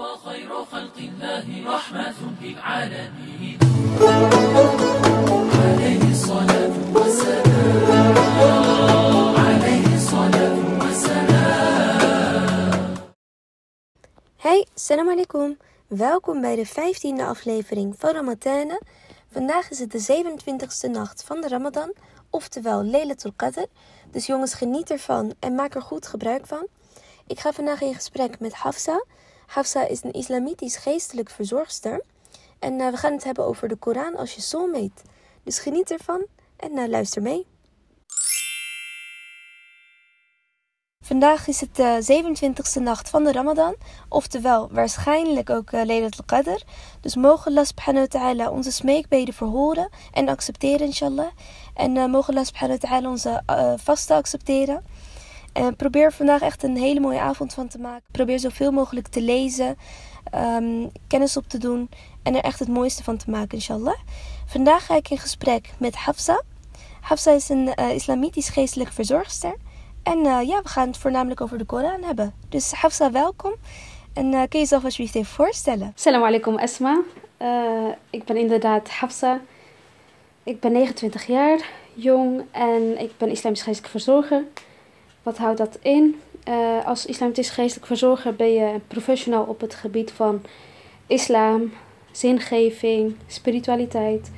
وخير خلق الله رحمة للعالمين عليه الصلاة والسلام عليه الصلاة والسلام Hey, salam alaikum. Welkom bij de 15e aflevering van Ramadan. Vandaag is het de 27e nacht van de Ramadan, oftewel Laylatul Qadr. Dus jongens, geniet ervan en maak er goed gebruik van. Ik ga vandaag in gesprek met Hafsa. Hafsa is een islamitisch geestelijk verzorgster. En uh, we gaan het hebben over de Koran als je soulmate. Dus geniet ervan en uh, luister mee. Vandaag is het de 27e nacht van de Ramadan, oftewel waarschijnlijk ook uh, Laylatul Qadr. Dus mogen Allah subhanahu wa ta'ala onze smeekbeden verhoren en accepteren inshallah. En mogen Allah subhanahu wa ta'ala onze uh, vasten accepteren. En probeer vandaag echt een hele mooie avond van te maken. Probeer zoveel mogelijk te lezen, um, kennis op te doen en er echt het mooiste van te maken inshallah. Vandaag ga ik in gesprek met Hafsa. Hafsa is een islamitisch geestelijk verzorgster. En uh, ja, we gaan het voornamelijk over de Koran hebben. Dus Hafsa, welkom. En kun je jezelf alsjeblieft even voorstellen? Salam alaikum Asma. Ik ben inderdaad Hafsa. Ik ben 29 jaar, jong en ik ben islamitisch geestelijk verzorger. Wat houdt dat in? als islamitisch geestelijk verzorger ben je professional op het gebied van islam, zingeving, spiritualiteit.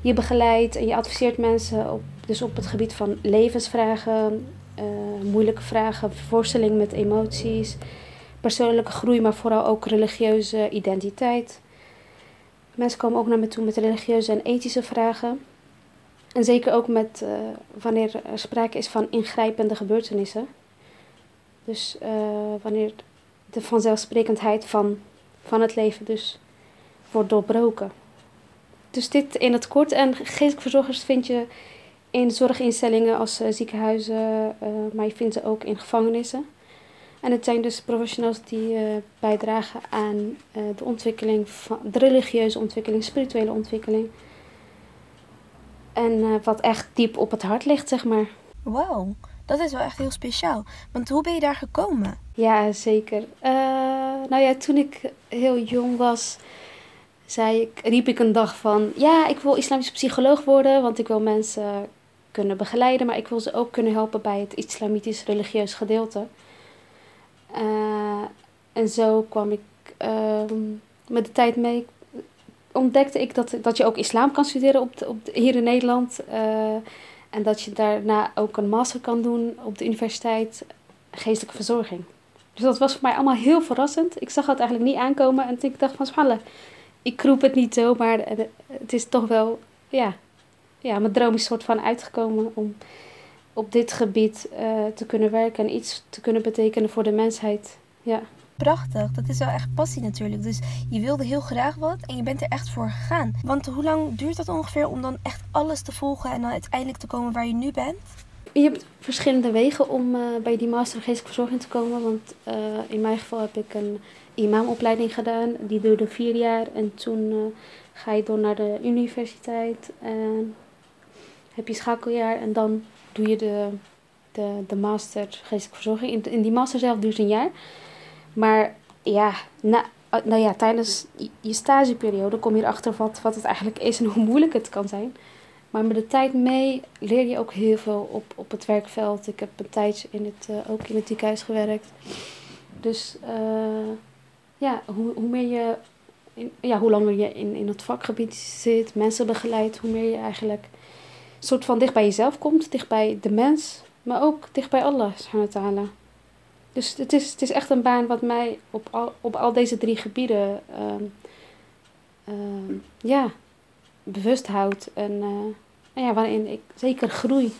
Je begeleidt en je adviseert mensen op, dus op het gebied van levensvragen, uh, moeilijke vragen, voorstelling met emoties, persoonlijke groei, maar vooral ook religieuze identiteit. Mensen komen ook naar me toe met religieuze en ethische vragen. En zeker ook met uh, wanneer er sprake is van ingrijpende gebeurtenissen. Dus uh, wanneer de vanzelfsprekendheid van, van het leven dus wordt doorbroken. Dus dit in het kort. En geestelijk verzorgers vind je in zorginstellingen als uh, ziekenhuizen, uh, maar je vindt ze ook in gevangenissen. En het zijn dus professionals die uh, bijdragen aan de ontwikkeling van de religieuze ontwikkeling, spirituele ontwikkeling. En wat echt diep op het hart ligt, zeg maar. Wauw, dat is wel echt heel speciaal. Want hoe ben je daar gekomen? Ja, zeker. nou ja, toen ik heel jong was, zei ik, riep ik een dag van... Ja, ik wil islamisch psycholoog worden, want ik wil mensen kunnen begeleiden, maar ik wil ze ook kunnen helpen bij het islamitisch religieus gedeelte. Uh, en zo kwam ik uh, met de tijd mee. Ontdekte ik dat, dat je ook islam kan studeren op op hier in Nederland. Uh, en dat je daarna ook een master kan doen op de universiteit geestelijke verzorging. Dus dat was voor mij allemaal heel verrassend. Ik zag het eigenlijk niet aankomen en ik dacht van subhanallah, ik kroep het niet zo, maar het is toch wel, ja, ja, mijn droom is soort van uitgekomen om op dit gebied uh, te kunnen werken en iets te kunnen betekenen voor de mensheid. Ja. Prachtig, dat is wel echt passie natuurlijk. Dus je wilde heel graag wat en je bent er echt voor gegaan. Want hoe lang duurt dat ongeveer om dan echt alles te volgen en dan uiteindelijk te komen waar je nu bent? Je hebt verschillende wegen om uh, bij die master geestelijke verzorging te komen. Want uh, in mijn geval heb ik een imamopleiding gedaan. Die duurde vier jaar. En toen ga je door naar de universiteit. En heb je schakeljaar en dan doe je de, de, de master geestelijke verzorging. In, in die master zelf duurt een jaar. Maar ja, na, nou ja, tijdens je stageperiode kom je erachter wat, wat het eigenlijk is en hoe moeilijk het kan zijn. Maar met de tijd mee leer je ook heel veel op, op het werkveld. Ik heb een tijdje in het, uh, ook in het ziekenhuis gewerkt. Dus uh, ja, hoe, hoe meer je, in, ja, hoe langer je in, in het vakgebied zit, mensen begeleidt, hoe meer je eigenlijk soort van dicht bij jezelf komt, dicht bij de mens, maar ook dicht bij Allah subhanahu Dus het is, het is echt een baan wat mij op al, op al deze drie gebieden um, um, ja, bewust houdt en uh, ja, waarin ik zeker groei.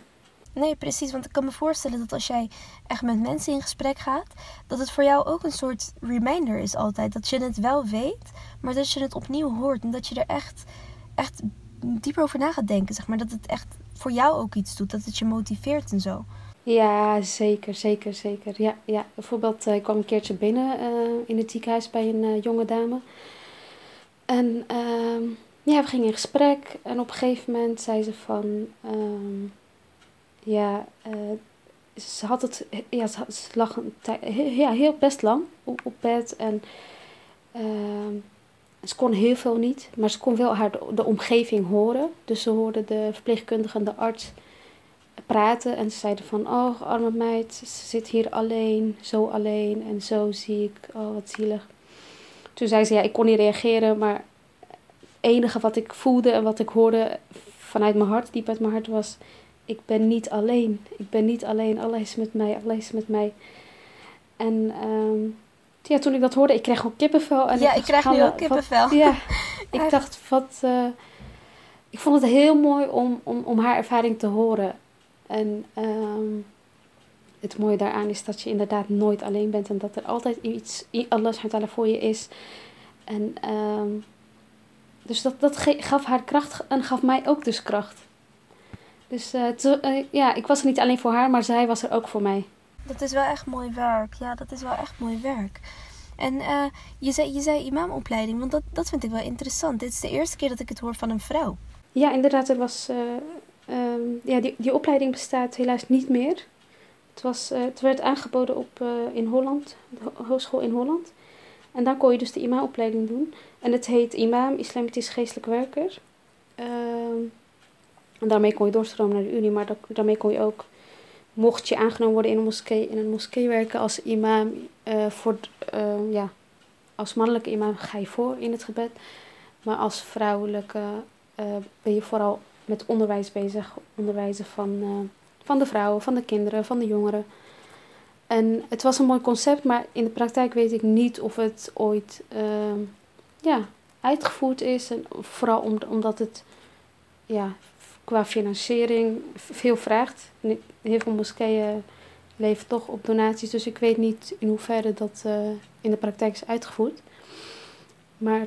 Nee, precies. Want ik kan me voorstellen dat als jij echt met mensen in gesprek gaat, dat het voor jou ook een soort reminder is altijd. Dat je het wel weet, maar dat je het opnieuw hoort. En dat je er echt, echt dieper over na gaat denken. Zeg maar. Dat het echt voor jou ook iets doet. Dat het je motiveert en zo. Ja, zeker, zeker, zeker. Ja, ja. Bijvoorbeeld, uh, ik kwam een keertje binnen uh, in het ziekenhuis bij een uh, jonge dame. En ehm, ja, we gingen in gesprek. En op een gegeven moment zei ze van... Um, ja, ze had het... Ja, ze, had, ze lag een ja, heel best lang op, op bed. En Ehm, ze kon heel veel niet, maar ze kon wel haar de omgeving horen. Dus ze hoorde de verpleegkundige en de arts praten en ze zeiden van, oh arme meid, ze zit hier alleen, zo alleen en zo ziek, oh wat zielig. Toen zei ze, ja, ik kon niet reageren, maar het enige wat ik voelde en wat ik hoorde vanuit mijn hart, diep uit mijn hart, was, ik ben niet alleen. Ik ben niet alleen, Allah is met mij, Allah is met mij. En ehm, ja, toen ik dat hoorde, ik kreeg ook kippenvel. En ja, ik dacht, krijg nu Hanna, ook kippenvel. wat- ja, ik dacht, wat... eh, ik vond het heel mooi om, om, om haar ervaring te horen. En ehm, het mooie daaraan is dat je inderdaad nooit alleen bent. En dat er altijd iets, Allah subhanahu voor je is. En ehm, dus dat, dat gaf haar kracht en gaf mij ook dus kracht. Dus eh, eh, ja, ik was er niet alleen voor haar, maar zij was er ook voor mij. Dat is wel echt mooi werk. Ja, dat is wel echt mooi werk. En eh, je, zei, je zei imamopleiding, want dat, dat vind ik wel interessant. Dit is de eerste keer dat ik het hoor van een vrouw. Ja, inderdaad, er was, eh, ehm, ja, die, die opleiding bestaat helaas niet meer. Het, was, eh, het werd aangeboden op, eh, in Holland, de ho- hogeschool in Holland. En dan kon je dus de imamopleiding doen. En het heet imam, islamitisch geestelijk werker. Ehm, en daarmee kon je doorstromen naar de unie, maar da- daarmee kon je ook, mocht je aangenomen worden in een moskee, in een moskee werken als imam. eh, voor, ja, als mannelijke imam ga je voor in het gebed. Maar als vrouwelijke ben je vooral met onderwijs bezig. Onderwijzen van, eh, van de vrouwen, van de kinderen, van de jongeren. En het was een mooi concept, maar in de praktijk weet ik niet of het ooit ehm, ja, uitgevoerd is. En vooral om, omdat het ja, qua financiering veel vraagt. Heel veel moskeeën leven toch op donaties, dus ik weet niet in hoeverre dat eh, in de praktijk is uitgevoerd. Maar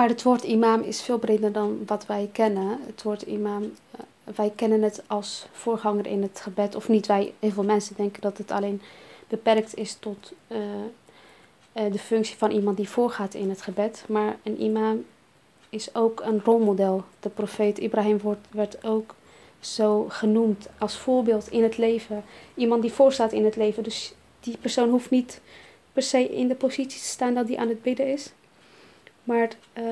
maar het woord imam is veel breder dan wat wij kennen. Het woord imam, eh, wij kennen het als voorganger in het gebed. Of niet wij, heel veel mensen denken dat het alleen beperkt is tot eh, eh, de functie van iemand die voorgaat in het gebed. Maar een imam is ook een rolmodel. De profeet Ibrahim wordt, werd ook zo genoemd als voorbeeld in het leven. Iemand die voorstaat in het leven. Dus die persoon hoeft niet per se in de positie te staan dat die aan het bidden is. Maar eh,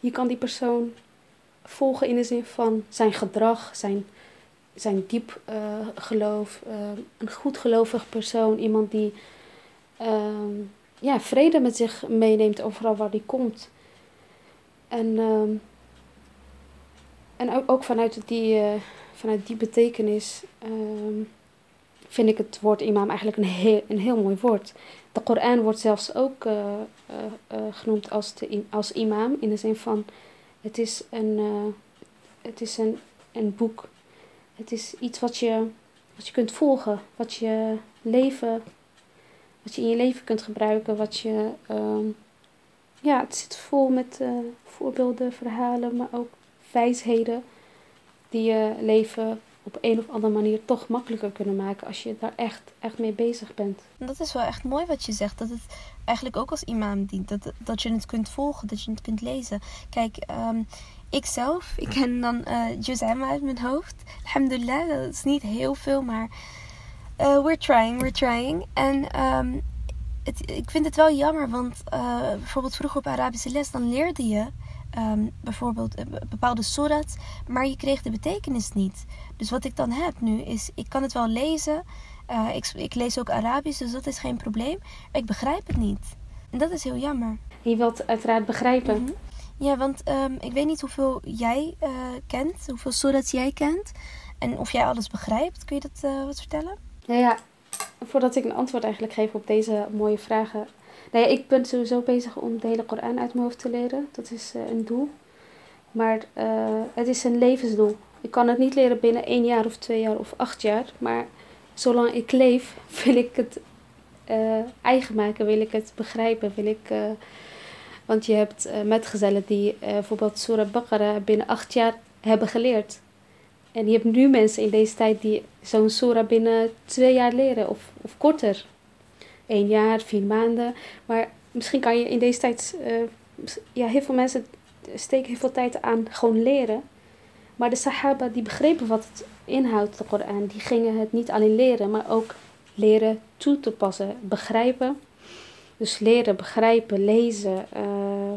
je kan die persoon volgen in de zin van zijn gedrag, zijn, zijn diep eh, geloof. eh, een goed gelovig persoon, iemand die ehm, ja, vrede met zich meeneemt overal waar die komt. En, ehm, en ook, ook vanuit, die, vanuit die betekenis ehm, vind ik het woord imam eigenlijk een heel, een heel mooi woord. De Koran wordt zelfs ook eh, eh, eh, genoemd als, de, als imam. In de zin van, het is een, het is een, een boek. Het is iets wat je, wat je kunt volgen. Wat je leven, wat je in je leven kunt gebruiken. Wat je, ehm, ja, het zit vol met voorbeelden, verhalen, maar ook wijsheden. Die je leven op een of andere manier toch makkelijker kunnen maken. Als je daar echt, echt mee bezig bent. En dat is wel echt mooi wat je zegt. Dat het eigenlijk ook als imam dient. Dat, dat je het kunt volgen, dat je het kunt lezen. Kijk, ehm, ik zelf, ik ken dan Amma uit mijn hoofd. Alhamdulillah, dat is niet heel veel, maar eh, we're trying, we're trying. En ehm, ik vind het wel jammer, want eh, bijvoorbeeld vroeger op Arabische les, dan leerde je ehm, bijvoorbeeld eh, bepaalde surat, maar je kreeg de betekenis niet. Dus wat ik dan heb nu is, ik kan het wel lezen. Eh, ik, ik lees ook Arabisch, dus dat is geen probleem. Maar ik begrijp het niet. En dat is heel jammer. Je wilt uiteraard begrijpen. Mhm. Ja, want ehm, ik weet niet hoeveel jij eh, kent, hoeveel surats jij kent. En of jij alles begrijpt. Kun je dat wat vertellen? Nou ja, voordat ik een antwoord eigenlijk geef op deze mooie vragen. Nou ja, ik ben sowieso bezig om de hele Koran uit mijn hoofd te leren. Dat is eh, een doel. Maar eh, het is een levensdoel. Ik kan het niet leren binnen één jaar of twee jaar of acht jaar. Maar zolang ik leef, wil ik het eh, eigen maken. Wil ik het begrijpen. Wil ik... want je hebt metgezellen die bijvoorbeeld Surah Baqarah binnen acht jaar hebben geleerd. En je hebt nu mensen in deze tijd die zo'n surah binnen twee jaar leren of, of korter. Eén jaar, vier maanden. Maar misschien kan je in deze tijd, eh, ja, heel veel mensen steken heel veel tijd aan gewoon leren. Maar de Sahaba die begrepen wat het inhoudt, de Koran, die gingen het niet alleen leren, maar ook leren toe te passen, begrijpen. Dus leren, begrijpen, lezen. eh,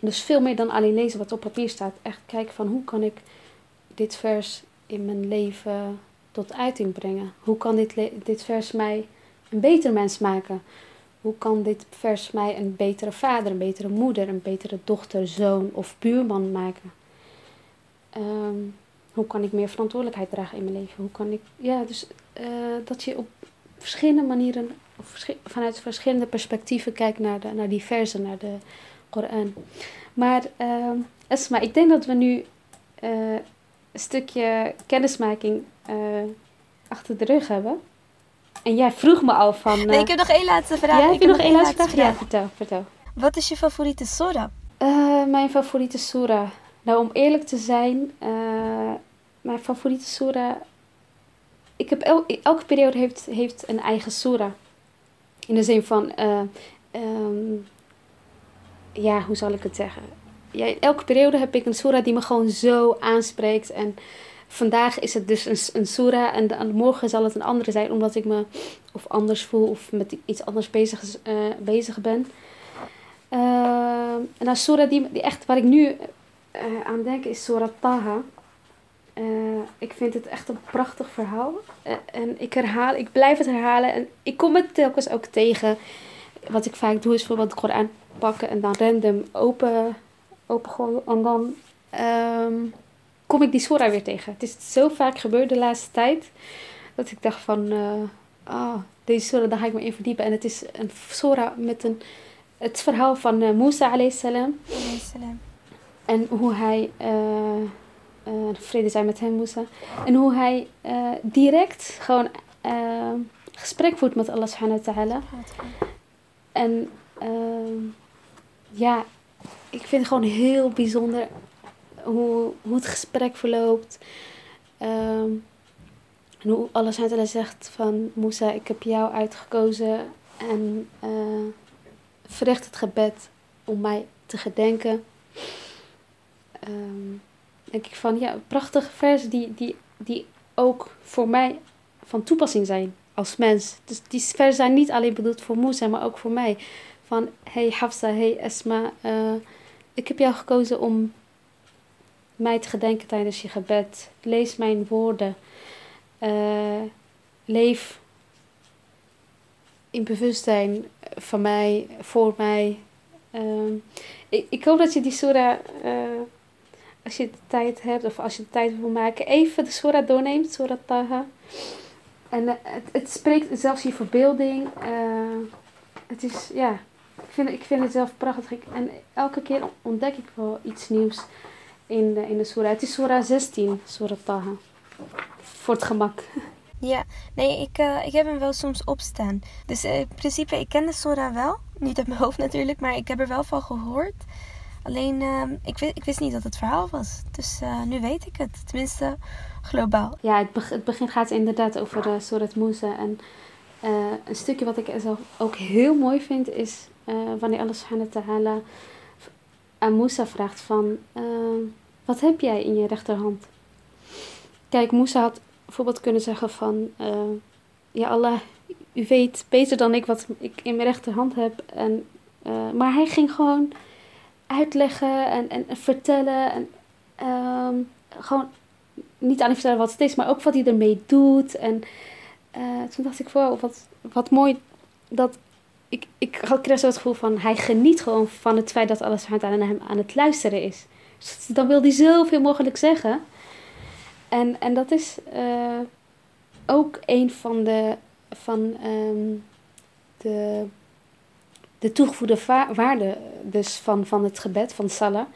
dus veel meer dan alleen lezen wat op papier staat. Echt kijken van hoe kan ik dit vers in mijn leven tot uiting brengen? Hoe kan dit, dit vers mij een beter mens maken? Hoe kan dit vers mij een betere vader, een betere moeder, een betere dochter, zoon of buurman maken? Ehm, hoe kan ik meer verantwoordelijkheid dragen in mijn leven? Hoe kan ik, ja, dus eh, dat je op verschillende manieren, of vanuit verschillende perspectieven kijkt naar, de, naar die versen, naar de Koran. Maar ehm Esma, ik denk dat we nu eh, een stukje kennismaking eh, achter de rug hebben. En jij vroeg me al van... Nee, eh, ik heb nog één laatste vraag. ja, Ik heb je nog één laatste vraag? Ja, vertel, vertel. Wat is je favoriete sora? Eh, mijn favoriete soera. Nou, om eerlijk te zijn, eh, mijn favoriete soera. Ik heb el- elke periode heeft, heeft een eigen soera. In de zin van, eh, ehm, ja, hoe zal ik het zeggen? Ja, in elke periode heb ik een soera die me gewoon zo aanspreekt. En vandaag is het dus een, een en, morgen zal het een andere zijn, omdat ik me of anders voel of met iets anders bezig, eh, bezig ben. Ehm, en een surah die, die echt, waar ik nu eh, aan denk, is Surah Taha. Eh, ik vind het echt een prachtig verhaal. Eh, en ik herhaal, ik blijf het herhalen. En ik kom het telkens ook tegen. Wat ik vaak doe is bijvoorbeeld de Koran pakken en dan random open, opengooien. En dan ehm, kom ik die surah weer tegen. Het is zo vaak gebeurd de laatste tijd. Dat ik dacht van, eh, ah, deze surah, daar ga ik me in verdiepen. En het is een surah met een het verhaal van eh Musa alayhi salam en hoe hij, eh, vrede zijn met hem Musa, en hoe hij direct gewoon gesprek voert met Allah subhanahu wa ta'ala. En ja, ik vind het gewoon heel bijzonder hoe, hoe het gesprek verloopt. Ehm, en hoe wa ta'ala zegt van Musa, ik heb jou uitgekozen en eh, verricht het gebed om mij te gedenken. Ehm, denk ik van ja, prachtige versen die, die, die ook voor mij van toepassing zijn als mens. Dus die versen zijn niet alleen bedoeld voor Musa, maar ook voor mij. Van hey Hafsa, hey Esma, eh, ik heb jou gekozen om mij te gedenken tijdens je gebed. Lees mijn woorden. Eh, leef in bewustzijn van mij, voor mij. Ehm, ik, ik hoop dat je die Surah, eh, als je de tijd hebt of als je de tijd wil maken, even de Surah doorneemt, Surah Taha. En eh, het, spreekt zelfs je verbeelding. het is, ja, ik vind, ik vind het zelf prachtig. En elke keer ontdek ik wel iets nieuws in de, in de Surah. Het is Surah 16, Surah Taha. Voor het gemak. Ja, nee, ik, eh, ik heb hem wel soms opstaan. Dus eh, in principe, ik ken de Sora wel. Niet uit mijn hoofd natuurlijk, maar ik heb er wel van gehoord. Alleen, ehm, ik, wist, ik wist niet dat het verhaal was. Dus eh, nu weet ik het. Tenminste, globaal. Ja, het, het begin gaat inderdaad over uh, Surat Musa. En een stukje wat ik zelf ook heel mooi vind is wanneer Allah subhanahu wa ta'ala aan Musa vraagt van... eh, wat heb jij in je rechterhand? Kijk, Musa had bijvoorbeeld kunnen zeggen van... eh, ja, Allah, u weet beter dan ik wat ik in mijn rechterhand heb. En, eh, maar hij ging gewoon uitleggen en, en, en vertellen. En ehm, gewoon niet alleen vertellen wat het is, maar ook wat hij ermee doet. En toen dacht ik, wow, wat, wat mooi dat ik, ik had- kreeg zo het gevoel van hij geniet gewoon van het feit dat alles aan hem aan het luisteren is. Dus dan wil hij zoveel mogelijk zeggen. En, en dat is eh, ook een van de, van, ehm, de, de toegevoegde va- waarde dus van, van het gebed, van Salah.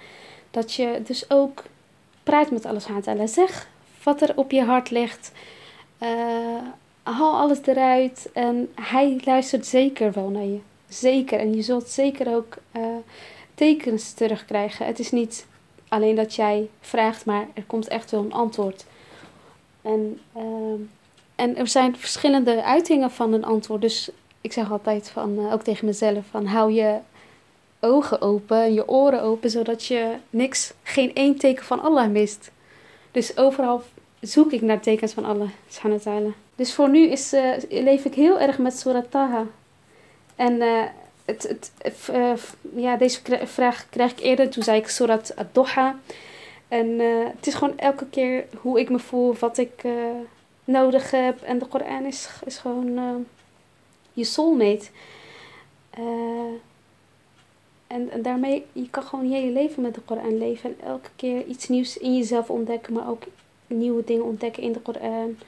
Dat je dus ook praat met alles aan Zeg wat er op je hart ligt. Eh, haal alles eruit. En hij luistert zeker wel naar je. Zeker. En je zult zeker ook eh, tekens terugkrijgen. Het is niet alleen dat jij vraagt, maar er komt echt wel een antwoord. En, ehm, en er zijn verschillende uitingen van een antwoord. Dus ik zeg altijd van, eh, ook tegen mezelf, van hou je ogen open, je oren open, zodat je niks, geen één teken van Allah mist. Dus overal zoek ik naar tekens van Allah, subhanahu. Dus voor nu is, eh, leef ik heel erg met Surah Taha. En eh, het, het, eh, ja, deze vraag krijg ik eerder. Toen zei ik Surat ad-Doha. En het is gewoon elke keer hoe ik me voel, wat ik nodig heb. En de Koran is, is gewoon je soulmate. En, en daarmee, je kan gewoon je hele leven met de Koran leven. En elke keer iets nieuws in jezelf ontdekken, maar ook nieuwe dingen ontdekken in de Koran.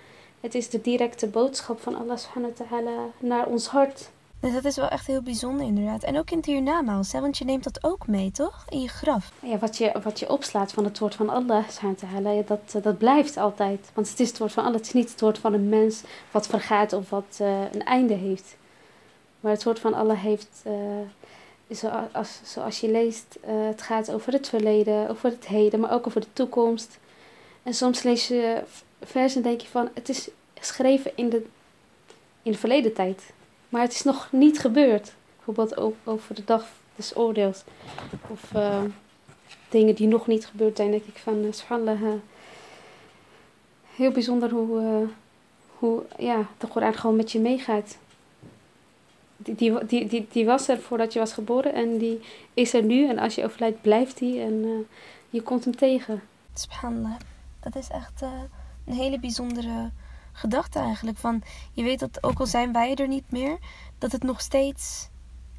Het is de directe boodschap van Allah subhanahu wa ta'ala naar ons hart. Dus dat is wel echt heel bijzonder inderdaad. En ook in het hiernamaals, hè? want je neemt dat ook mee, toch? In je graf. Ja, wat, je, wat je opslaat van het woord van Allah, ta'ala, dat, eh, dat blijft altijd. Want het is het woord van Allah, het is niet het woord van een mens wat vergaat of wat eh, een einde heeft. Maar het woord van Allah heeft, eh, zoals, zoals je leest, het gaat over het verleden, over het heden, maar ook over de toekomst. En soms lees je versen en denk je van, het is geschreven in de, in de verleden tijd. Maar het is nog niet gebeurd. Bijvoorbeeld over de dag des oordeels. Of eh, dingen die nog niet gebeurd zijn, denk ik van, uh, subhanallah, eh, heel bijzonder hoe, eh, hoe ja, de Koran gewoon met je meegaat. Die, die, die, die, die was er voordat je was geboren en die is er nu. En als je overlijdt, blijft die en eh, je komt hem tegen. Subhanallah. Dat is echt eh, een hele bijzondere gedachte eigenlijk. Van, je weet dat ook al zijn wij er niet meer, dat het nog steeds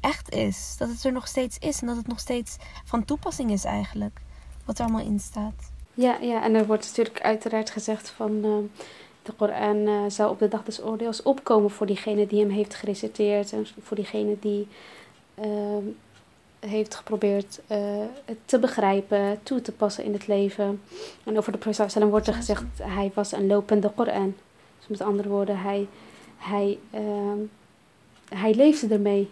echt is. Dat het er nog steeds is en dat het nog steeds van toepassing is eigenlijk. Wat er allemaal in staat. Ja, ja, en er wordt natuurlijk uiteraard gezegd van eh, de Koran eh, zou op de dag des oordeels opkomen voor diegene die hem heeft gereciteerd en voor diegene die heeft geprobeerd het te begrijpen, toe te passen in het leven. En over de Profeet sallam wordt er gezegd, hij was een lopende Koran. Dus met andere woorden, hij, hij, ehm, hij leefde ermee.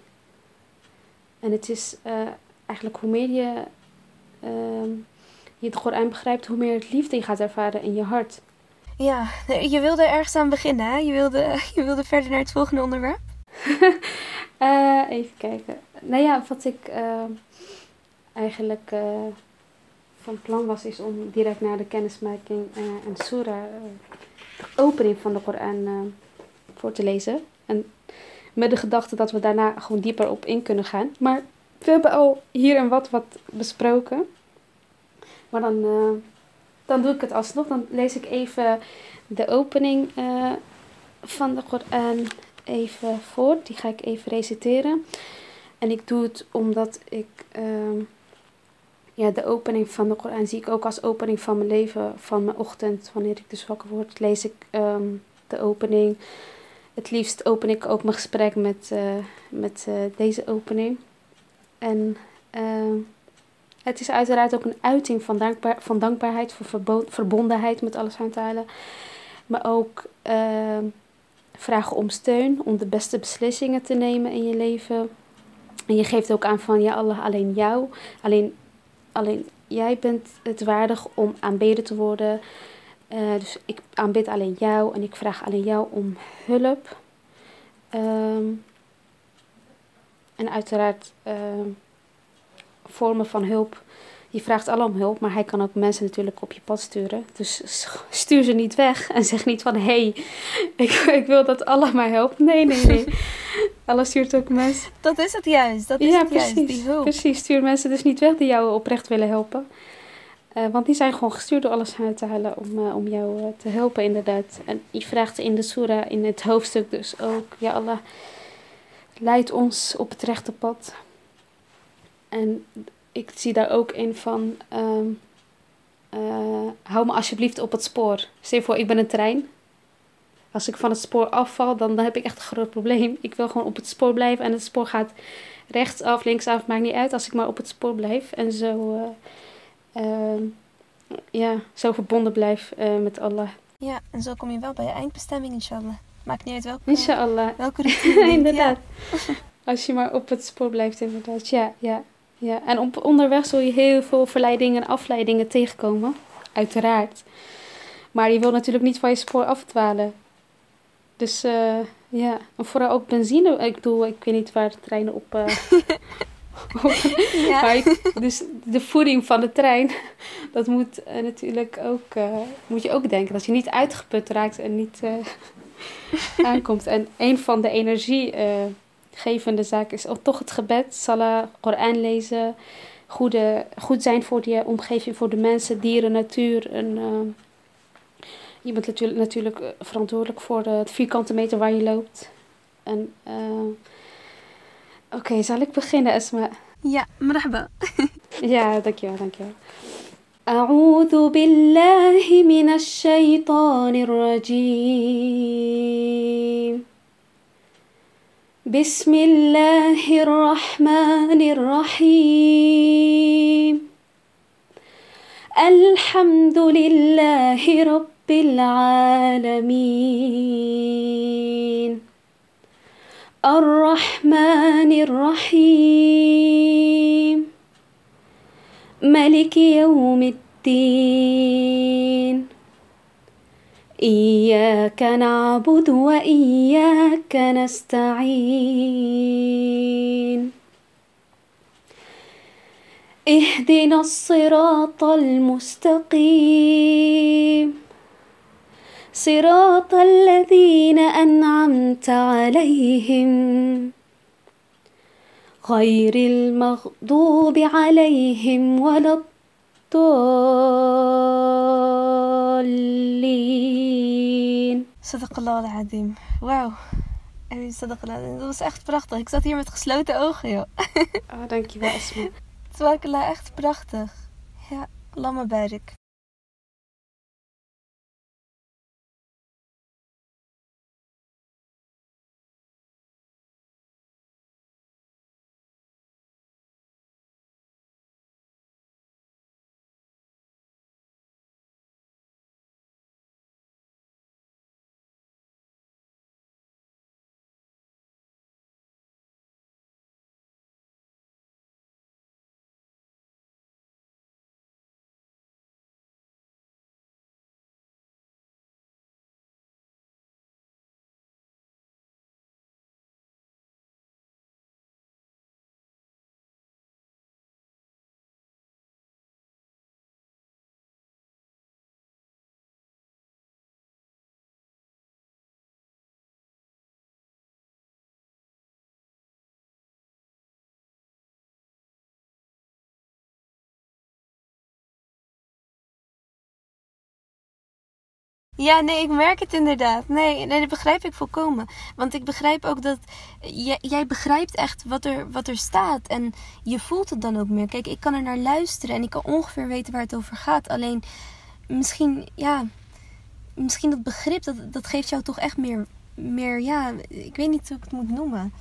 En het is eh, eigenlijk hoe meer je ehm, je de Koran begrijpt, hoe meer liefde je gaat ervaren in je hart. Ja, je wilde ergens aan beginnen, hè? Je wilde, je wilde verder naar het volgende onderwerp. Eh, even kijken. Nou ja, wat ik eh, eigenlijk eh, van plan was, is om direct naar de kennismaking eh, en surah, eh, de opening van de Koran voor te lezen. En met de gedachte dat we daarna gewoon dieper op in kunnen gaan. Maar we hebben al hier en wat wat besproken. Maar dan, dan doe ik het alsnog. Dan lees ik even de opening van de Koran even voor. Die ga ik even reciteren. En ik doe het omdat ik ehm, ja, de opening van de Koran zie ik ook als opening van mijn leven, van mijn ochtend. Wanneer ik dus wakker word, lees ik ehm, de opening. Het liefst open ik ook mijn gesprek met, eh, met eh, deze opening. En ehm, het is uiteraard ook een uiting van, dankbaar, van dankbaarheid, voor verbo- verbondenheid met alles aan te halen. Maar ook vragen om steun, om de beste beslissingen te nemen in je leven. En je geeft ook aan van, ja Allah, alleen jou, alleen, alleen jij bent het waardig om aanbeden te worden. Eh, dus ik aanbid alleen jou en ik vraag alleen jou om hulp. Ehm, en uiteraard ehm, vormen van hulp. Je vraagt Allah om hulp, maar hij kan ook mensen natuurlijk op je pad sturen. Dus stuur ze niet weg en zeg niet van... Hé, hey, ik, ik wil dat Allah mij helpt. Nee, nee, nee. Allah stuurt ook mensen... Dat is het juist. Dat is Ja, het juist, precies. die hulp. Precies, stuur mensen dus niet weg die jou oprecht willen helpen. Eh, want die zijn gewoon gestuurd door alles uit te halen om, eh, om jou eh, te helpen, inderdaad. En je vraagt in de surah, in het hoofdstuk dus ook... Ja, Allah, leid ons op het rechte pad. En ik zie daar ook in van... ehm, eh, hou me alsjeblieft op het spoor. Stel voor, ik ben een trein. Als ik van het spoor afval, dan, dan heb ik echt een groot probleem. Ik wil gewoon op het spoor blijven en het spoor gaat rechtsaf, linksaf, maakt niet uit als ik maar op het spoor blijf. En zo, eh, ehm, ja, zo verbonden blijf eh, met Allah. Ja, en zo kom je wel bij je eindbestemming, inshallah. Maakt niet uit welke, Inshallah. welke routine. inderdaad. Als je maar op het spoor blijft, inderdaad. Ja, ja, ja. En op, onderweg zul je heel veel verleidingen en afleidingen tegenkomen. Uiteraard. Maar je wil natuurlijk niet van je spoor afdwalen. Dus eh, ja, en vooral ook benzine. Ik bedoel, ik weet niet waar de treinen op... eh, Ja. ja. Maar ik- dus de voeding van de trein, dat moet eh, natuurlijk ook, moet je ook denken. Dat je niet uitgeput raakt en niet aankomt. En een van de energiegeven hoopgevende zaak is ook toch het gebed. Salah, Koran lezen, goede, goed zijn voor je omgeving, voor de mensen, dieren, natuur. En, je bent natuurlijk, natuurlijk eh, verantwoordelijk voor de, het vierkante meter waar je loopt. En, eh, Oké, zal ik beginnen, Esma? Ja, مرحبا. Ja, dankjewel, dankjewel. أعوذ بالله من الشيطان الرجيم بسم الله الرحمن الرحيم الحمد لله رب العالمين. الرحمن الرحيم. ملك يوم الدين. إياك نعبد وإياك نستعين. اهدنا الصراط المستقيم. صراط الذين أنعمت عليهم غير المغضوب عليهم ولا الضالين. صدق الله العظيم. واو. امين صدق الله العظيم. بس اخت برختك اكزات هي متخسلوت اوخيا آه دانكي با اسمي تبارك الله اخت برختك يا الله مبارك. Ja, nee, ik merk het inderdaad. Nee, nee, dat begrijp ik volkomen. Want ik begrijp ook dat jij, jij begrijpt echt wat er, wat er staat. En je voelt het dan ook meer. Kijk, ik kan er naar luisteren en ik kan ongeveer weten waar het over gaat. Alleen, misschien, ja, misschien dat begrip, dat, dat geeft jou toch echt meer, meer, ja, ik weet niet hoe ik het moet noemen.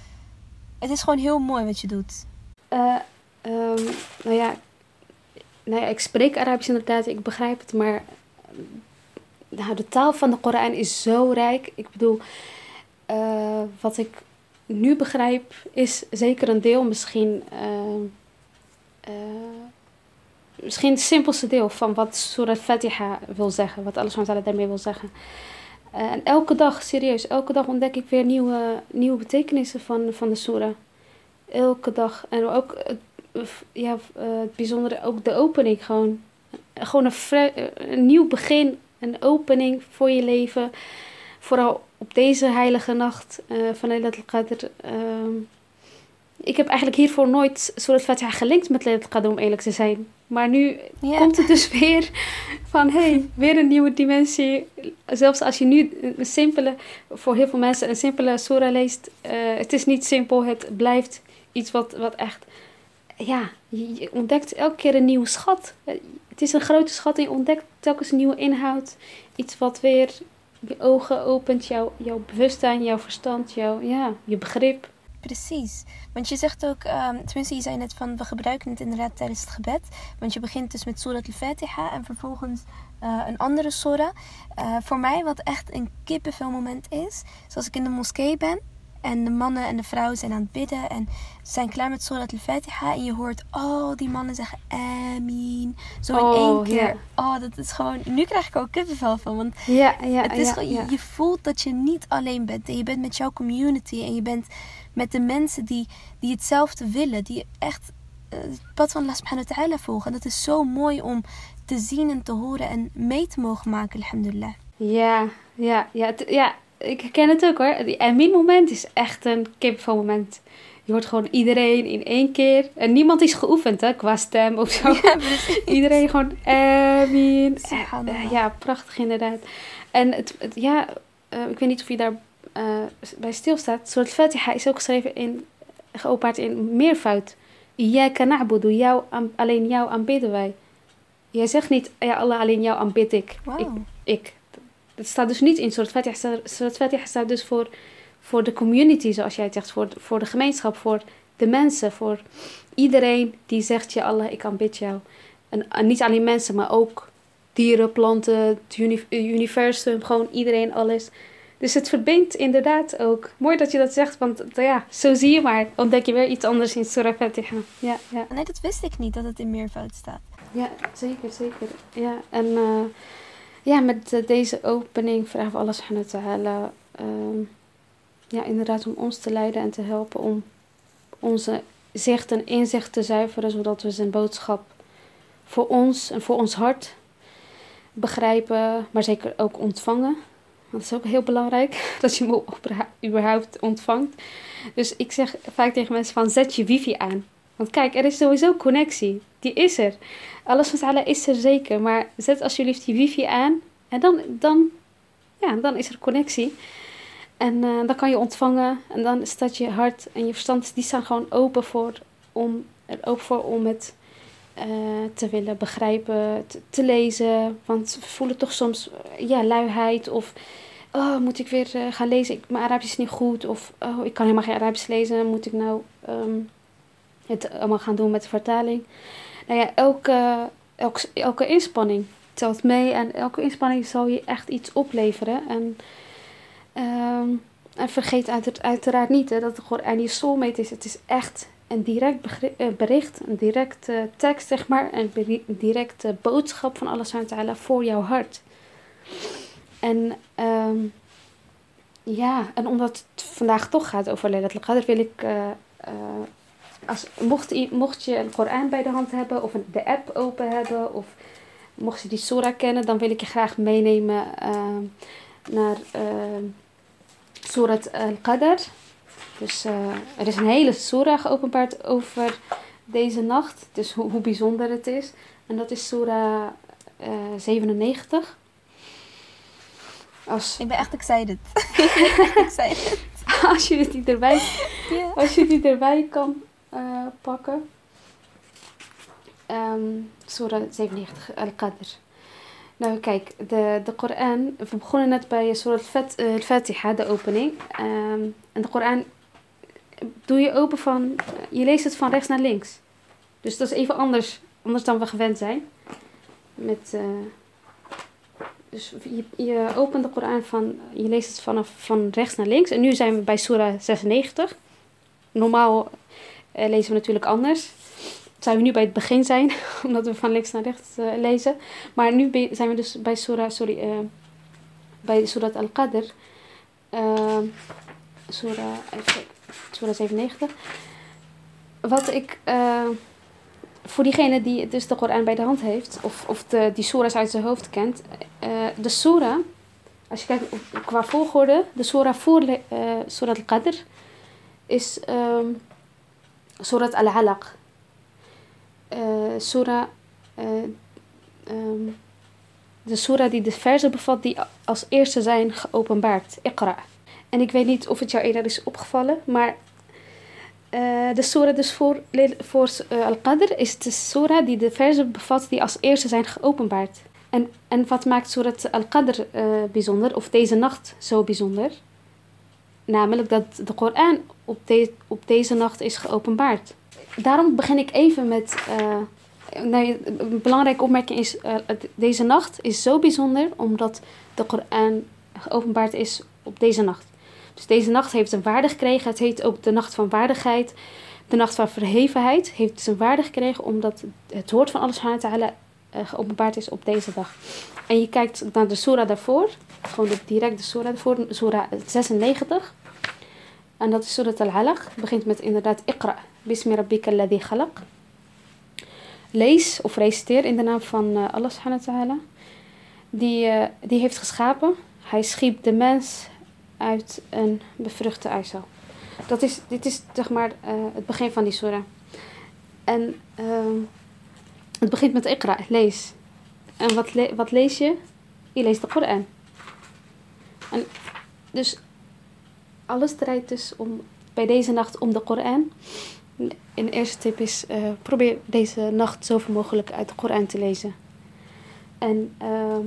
Het is gewoon heel mooi wat je doet. Eh, ehm, nou ja, nou ja, ik spreek Arabisch inderdaad, ik begrijp het, maar nou, de taal van de Koran is zo rijk. Ik bedoel, eh, wat ik nu begrijp is zeker een deel, misschien, eh, eh, misschien het simpelste deel van wat Surah Fatiha wil zeggen, wat Allah SWT daarmee wil zeggen. en elke dag, serieus, elke dag ontdek ik weer nieuwe, nieuwe betekenissen van, van de surah. Elke dag. En ook ja, het bijzondere, ook de opening gewoon. Gewoon een, een nieuw begin een opening voor je leven. Vooral op deze heilige nacht uh, van Laylat al-Qadr. Uh, ik heb eigenlijk hiervoor nooit Surat Fatiha gelinkt met Laylat al-Qadr, om eerlijk te zijn. Maar nu Ja. komt het dus weer van, hé, hey, weer een nieuwe dimensie. Zelfs als je nu een simpele, voor heel veel mensen een simpele surah leest. Uh, het is niet simpel, het blijft iets wat, wat echt... Ja, je je ontdekt elke keer een nieuwe schat. Het is een grote schat en je ontdekt telkens nieuwe inhoud. Iets wat weer je ogen opent, jouw, jouw bewustzijn, jouw verstand, jouw, ja, je begrip. Precies. Want je zegt ook, ehm, tenminste je zei net van we gebruiken het inderdaad tijdens het gebed. Want je begint dus met Surat al-Fatiha en vervolgens eh, een andere surah. Eh, voor mij wat echt een kippenvel moment is, zoals ik in de moskee ben. En de mannen en de vrouwen zijn aan het bidden en ze zijn klaar met Surat al-Fatiha. En je hoort al die mannen zeggen Amin. Zo in Oh, één keer. ja. Oh, dat is gewoon... Nu krijg ik ook kippenvel van. Want Ja, ja, het is ja, gewoon, ja. je voelt dat je niet alleen bent. En je bent met jouw community. En je bent met de mensen die, die hetzelfde willen. Die echt eh, het pad van Allah subhanahu wa ta'ala volgen. En dat is zo mooi om te zien en te horen en mee te mogen maken, alhamdulillah. Ja, ja, ja. Ik herken het ook hoor. Die Amin moment is echt een kipvel moment. Je hoort gewoon iedereen in één keer. En niemand is geoefend hè, qua stem of zo. Ja. Iedereen gewoon. Subhanallah. Eh, ja, prachtig inderdaad. En het, het- ja, eh, ik weet niet of je daar eh, bij stilstaat. Soort Fatiha is ook geschreven in, geopaard in meervoud. Iyaka na'budu, jou, alleen jou aanbidden wij. Jij zegt niet, ja Allah, alleen jou aanbid ik. Ik. Het staat dus niet in Surat Fatiha. Staat- Surat Fatiha staat dus voor, voor de community, zoals jij het zegt. Voor, voor de gemeenschap, voor de mensen. Voor iedereen die zegt, ja Allah, ik aanbid jou. En, en niet alleen mensen, maar ook dieren, planten, het uni- universum. Gewoon iedereen, alles. Dus het verbindt inderdaad ook. Mooi dat je dat zegt, want ja, zo zie je maar. Ontdek je weer iets anders in Surah Fatiha. Ja, ja. Nee, dat wist ik niet dat het in meervoud staat. Ja, zeker, zeker. Ja, en eh, ja, met eh, deze opening vragen we Allah subhanahu wa ta'ala ehm, ja, inderdaad om ons te leiden en te helpen om onze zicht en inzicht te zuiveren, zodat we zijn boodschap voor ons en voor ons hart begrijpen, maar zeker ook ontvangen. Dat is ook heel belangrijk, dat je hem überhaupt ontvangt. Dus ik zeg vaak tegen mensen van, zet je wifi aan. Want kijk, er is sowieso connectie. Die is er. Alles van Allah is er zeker. Maar zet alsjeblieft die wifi aan. En dan, dan, ja, dan is er connectie. En eh, dan kan je ontvangen. En dan staat je hart en je verstand, die staan gewoon open voor om, er open voor om het eh, te willen begrijpen, te, lezen. Want we voelen toch soms eh, ja, luiheid of... Oh, moet ik weer gaan lezen? Ik, mijn Arabisch is niet goed. Of oh, ik kan helemaal geen Arabisch lezen. Moet ik nou ehm, het allemaal gaan doen met de vertaling? Nou ja, elke, elke, elke inspanning telt mee. En elke inspanning zal je echt iets opleveren. En, ehm, en vergeet uiteraard, niet hè, dat het gewoon aan je soulmate is. Het is echt een direct eh, bericht, een directe tekst, zeg maar. Een directe boodschap van Allah voor jouw hart. En ehm, ja, en omdat het vandaag toch gaat over Qadr, wil ik... eh, eh, als, mocht, mocht je een Koran bij de hand hebben of een, de app open hebben of mocht je die surah kennen, dan wil ik je graag meenemen ehm, naar ehm Surat al-Qadr. Dus eh, er is een hele surah geopenbaard over deze nacht, dus hoe, hoe bijzonder het is. En dat is eh, 97. Als, Ik ben echt excited. ik ben echt excited. als je die erbij. Als je die erbij kan eh, pakken. Ehm Surah 97, Al-Qadr. Nou kijk, de, de Koran, we begonnen net bij Surah eh, Al-Fatiha, de opening. Ehm, en de Koran doe je open van, je leest het van rechts naar links. Dus dat is even anders, anders dan we gewend zijn. Met, eh, dus je, je opent de Koran van, je leest het vanaf van rechts naar links. En nu zijn we bij Surah 96 normaal eh, lezen we natuurlijk anders. Zijn we nu bij het begin zijn, omdat we van links naar rechts eh, lezen. Maar nu zijn we dus bij Surah, sorry, eh, bij Surat Al-Qadr. Uh, Surah, Surah 97. Wat ik, voor diegene die dus de Koran bij de hand heeft, of, of de, die surahs uit zijn hoofd kent. de surah, als je kijkt qua volgorde, de surah voor eh, Surat Al-Qadr is ehm Eh surah, eh, ehm, de surah die de verzen bevat die als eerste zijn geopenbaard. Iqra. En ik weet niet of het jou eerder is opgevallen, maar eh, de surah dus voor, voor eh, Al-Qadr is de surah die de verzen bevat die als eerste zijn geopenbaard. En, en wat maakt Surat Al-Qadr eh, bijzonder, of deze nacht zo bijzonder? Namelijk dat de Koran op, de, op deze nacht is geopenbaard. Daarom begin ik even met. nee, een belangrijke opmerking is: eh, deze nacht is zo bijzonder omdat de Koran geopenbaard is op deze nacht. Dus deze nacht heeft een waarde gekregen. Het heet ook de nacht van waardigheid. De nacht van verhevenheid heeft zijn waarde gekregen omdat het woord van Allah subhanahu eh, geopenbaard is op deze dag. En je kijkt naar de surah daarvoor, gewoon de directe surah daarvoor, surah 96. En dat is Surat al-Alaq. Begint met inderdaad Iqra. Bismi rabbika alladhi khalaq. Lees of reciteer in de naam van eh, Allah subhanahu wa ta'ala. Die, eh, die heeft geschapen. Hij schiep de mens uit een bevruchte eicel. Dat is, dit is zeg maar eh, het begin van die surah. En het begint met Iqra, lees. En wat, le- wat lees je? Je leest de Koran. En dus alles draait dus om, bij deze nacht om de Koran. Een eerste tip is, eh, probeer deze nacht zoveel mogelijk uit de Koran te lezen. En ehm,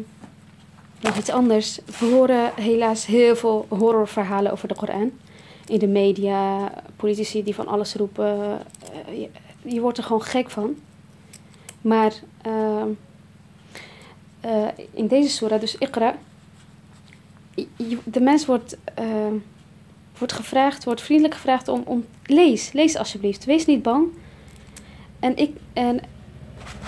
nog iets anders. We horen helaas heel veel horrorverhalen over de Koran. In de media, politici die van alles roepen. Eh, je, wordt er gewoon gek van. Maar ehm, eh, in deze surah, dus Iqra, de mens wordt, ehm, wordt gevraagd, wordt vriendelijk gevraagd om, om lees, lees alsjeblieft, wees niet bang. En ik en,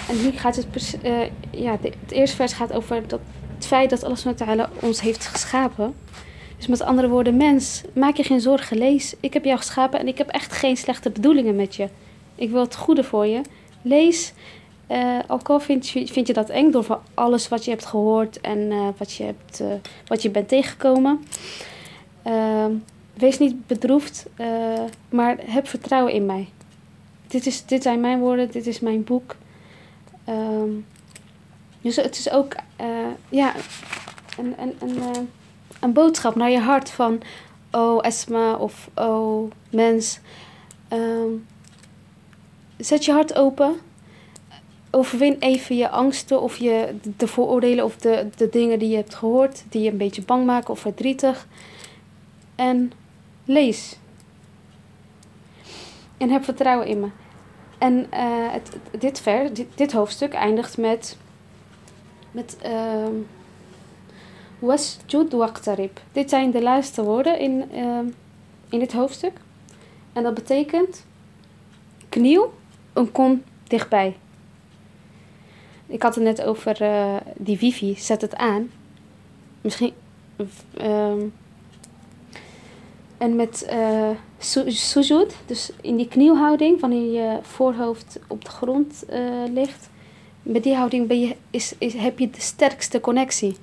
en hier gaat het, eh, ja, het eerste vers gaat over dat, het feit dat wa ta'ala ons heeft geschapen. Dus met andere woorden, mens, maak je geen zorgen, lees. Ik heb jou geschapen en ik heb echt geen slechte bedoelingen met je. Ik wil het goede voor je. Lees. Eh ook al vind je, dat eng door van alles wat je hebt gehoord en eh, wat, je hebt, wat je bent tegengekomen. Wees niet bedroefd, eh, maar heb vertrouwen in mij. Dit, is, dit zijn mijn woorden, dit is mijn boek. Ehm, dus het is ook eh, ja, een, een, een, eh, een boodschap naar je hart van... Oh Esma of oh mens. Ehm, zet je hart open. Overwin even je angsten of je, de vooroordelen of de, de dingen die je hebt gehoord... die je een beetje bang maken of verdrietig. En lees. En heb vertrouwen in me. En eh, dit, ver, dit, hoofdstuk eindigt met... met ehm, Wasjud waqtarib. Dit zijn de laatste woorden in, ehm, in dit hoofdstuk. En dat betekent... Kniel en kom dichtbij. Ik had het net over eh, die wifi. Zet het aan. Misschien... ehm, en met eh su- sujud, dus in die knielhouding, wanneer je voorhoofd op de grond eh, ligt. Met die houding ben je, is, is, heb je de sterkste connectie.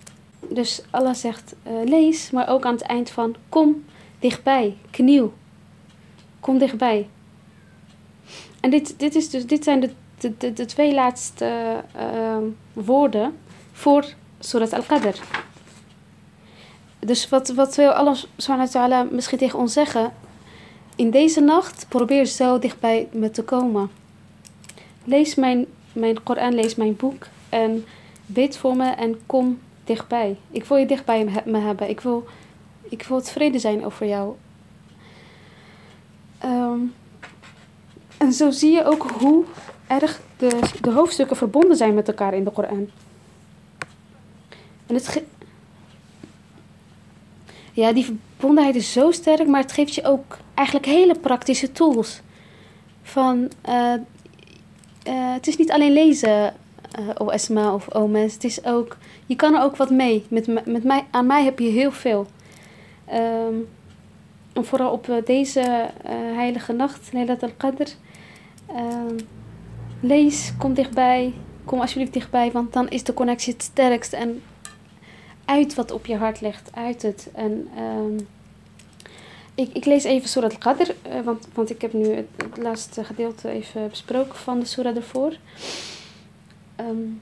Dus Allah zegt eh, lees, maar ook aan het eind van kom dichtbij, kniel. Kom dichtbij. En dit, dit, is dus, dit zijn de, de, de, de twee laatste eh, woorden voor Surat Al-Qadr. Dus wat, wat wil Allah subhanahu ta'ala misschien tegen ons zeggen? In deze nacht probeer zo dichtbij me te komen. Lees mijn, mijn Koran, lees mijn boek en bid voor me en kom dichtbij. Ik wil je dichtbij me hebben. Ik wil, ik wil het vrede zijn over jou. Ehm, en zo zie je ook hoe erg de, de hoofdstukken verbonden zijn met elkaar in de Koran. En het ja, die verbondenheid is zo sterk, maar het geeft je ook eigenlijk hele praktische tools. Van, eh, eh, het is niet alleen lezen, eh o Esma of o mens, het is ook, je kan er ook wat mee. Met, met mij, aan mij heb je heel veel. Ehm, en vooral op eh, deze eh, heilige nacht, Laylat al-Qadr, ehm, lees, kom dichtbij, kom alsjeblieft dichtbij, want dan is de connectie het sterkst en uit wat op je hart ligt, uit het. En ehm, ik, ik lees even Surat al-Qadr, eh, want, want ik heb nu het, het laatste gedeelte even besproken van de surah ervoor. Um,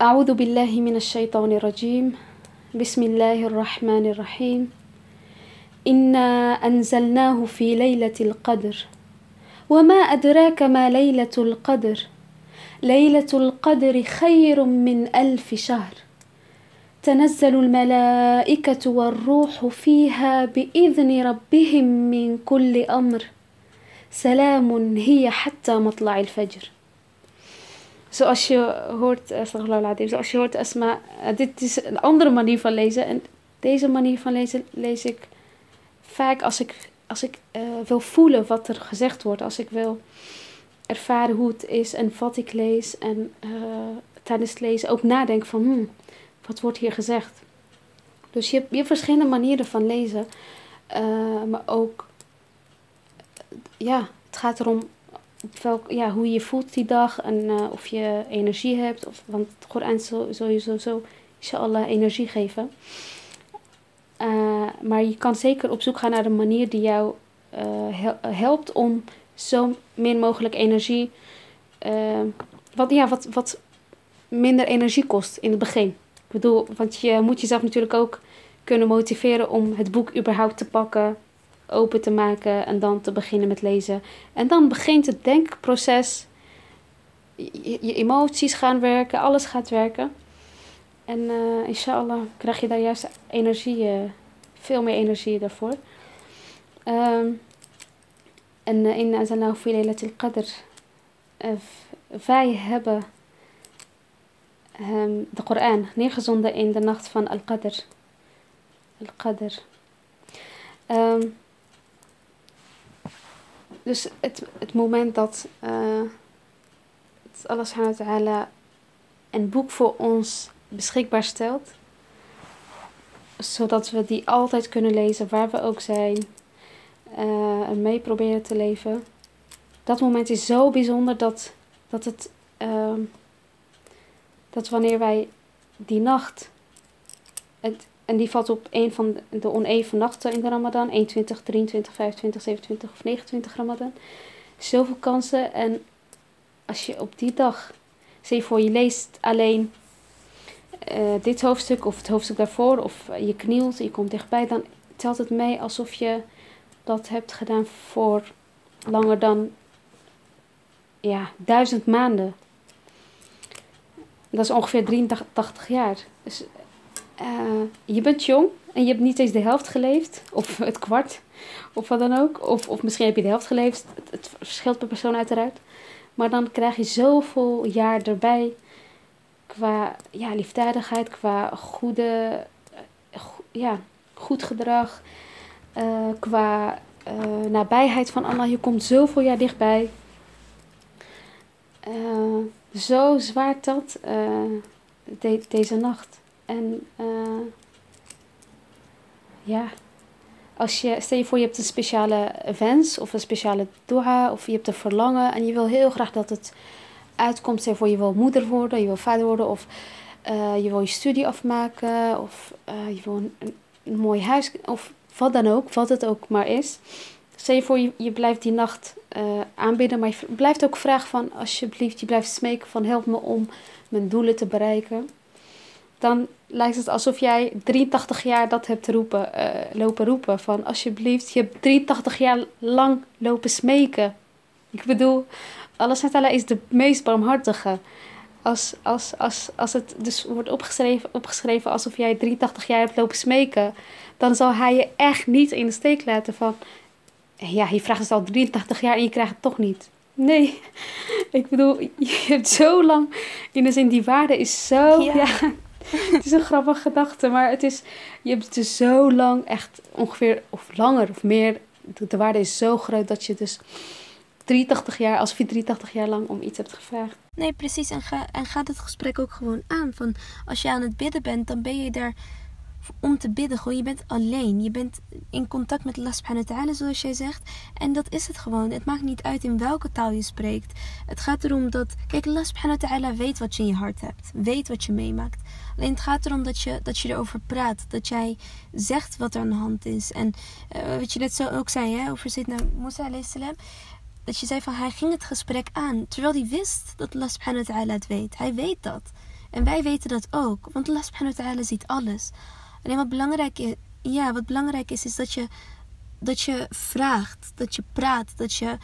أعوذ بالله من الشيطان الرجيم بسم الله الرحمن الرحيم إنا أنزلناه في ليلة القدر وما أدراك ما ليلة القدر ليلة القدر خير من ألف شهر تنزل الملائكة والروح فيها بإذن ربهم من كل أمر سلام هي حتى مطلع الفجر Zoals je hoort, eh, astaghfirullah al-azim, zoals je hoort, Asma, eh, dit is een andere manier van lezen. En deze manier van lezen lees ik vaak als ik, als ik eh, wil voelen wat er gezegd wordt. Als ik wil ervaren hoe het is en wat ik lees. En eh, tijdens het lezen ook nadenken van, hmm, wat wordt hier gezegd? Dus je hebt, je hebt verschillende manieren van lezen. eh, maar ook, eh, ja, het gaat erom welk, ja, hoe je je voelt die dag en eh, of je energie hebt. Of, want het Koran zal, zal je sowieso inshallah energie geven. Maar je kan zeker op zoek gaan naar een manier die jou hel- helpt om zo min mogelijk energie. wat, ja, wat, wat minder energie kost in het begin. Bedoel, want je moet jezelf natuurlijk ook kunnen motiveren om het boek überhaupt te pakken, open te maken en dan te beginnen met lezen. En dan begint het denkproces. Je, je emoties gaan werken, alles gaat werken. En eh inshallah krijg je daar juist energie, eh, veel meer energie daarvoor. Ehm, en uh, in Azallahu fi qadr. eh, wij hebben ehm, de Koran neergezonden in de nacht van Al-Qadr. Al-Qadr. Ehm, dus het, het moment dat, eh dat Allah subhanahu wa ta'ala een boek voor ons beschikbaar stelt. Zodat we die altijd kunnen lezen waar we ook zijn. eh, en mee proberen te leven. Dat moment is zo bijzonder dat, dat het... ehm, dat wanneer wij die nacht... En die valt op een van de, oneven nachten in de Ramadan. 21, 23, 25, 27 of 29 Ramadan. Zoveel kansen. En als je op die dag... Je voor, je leest alleen eh, dit hoofdstuk of het hoofdstuk daarvoor. Of je knielt en je komt dichtbij. Dan telt het mee alsof je dat hebt gedaan voor langer dan ja, duizend maanden. Dat is ongeveer 83 jaar. Dus eh, je bent jong en je hebt niet eens de helft geleefd. Of het kwart. Of wat dan ook. Of, of misschien heb je de helft geleefd. Het, verschilt per persoon uiteraard. Maar dan krijg je zoveel jaar erbij. Qua ja, liefdadigheid, qua goede, go- ja, goed gedrag. eh, qua eh, nabijheid van Allah. Je komt zoveel jaar dichtbij. Eh, zo zwaar dat eh, de- deze nacht. En eh, ja, als je, stel je voor je hebt een speciale wens of een speciale dua of je hebt een verlangen en je wil heel graag dat het uitkomt. Stel je voor je wil moeder worden, je wil vader worden of eh, je wil je studie afmaken of je wil een, een mooi huis of wat dan ook, wat het ook maar is. Stel je voor je, je blijft die nacht eh, aanbidden, maar je blijft ook vragen van alsjeblieft, je blijft smeken van help me om mijn doelen te bereiken. Dan lijkt het alsof jij 83 jaar dat hebt eh, lopen roepen van alsjeblieft, je hebt 83 jaar lang lopen smeken. Ik bedoel, Allah is de meest barmhartige. Als, als, als, als het dus wordt opgeschreven, opgeschreven alsof jij 83 jaar hebt lopen smeken, dan zal hij je echt niet in de steek laten van, ja, je vraagt het al 83 jaar en je krijgt het toch niet. Nee, ik bedoel, je hebt zo lang, in de zin, die waarde is zo, Ja. ja, het is een grappige gedachte, maar het is, je hebt het dus zo lang, echt ongeveer, of langer of meer, de, de waarde is zo groot dat je dus 83 jaar, alsof je 83 jaar lang om iets hebt gevraagd. Nee, precies. En ga, en ga het gesprek ook gewoon aan. Van als je aan het bidden bent, dan ben je daar om te bidden. Gewoon, je bent alleen. Je bent in contact met Allah subhanahu wa ta'ala, zoals jij zegt. En dat is het gewoon. Het maakt niet uit in welke taal je spreekt. Het gaat erom dat... Kijk, Allah subhanahu wa ta'ala weet wat je in je hart hebt. Weet wat je meemaakt. Alleen het gaat erom dat je, dat je erover praat. Dat jij zegt wat er aan de hand is. En eh, wat je net zo ook zei, hè, over Sidna Musa alayhi salam dat je zei van hij ging het gesprek aan. Terwijl hij wist dat Allah subhanahu wa ta'ala het weet. Hij weet dat. En wij weten dat ook. Want Allah subhanahu wa ta'ala ziet alles. Alleen wat belangrijk is, ja, wat belangrijk is, is dat je, dat je vraagt. Dat je praat. Dat je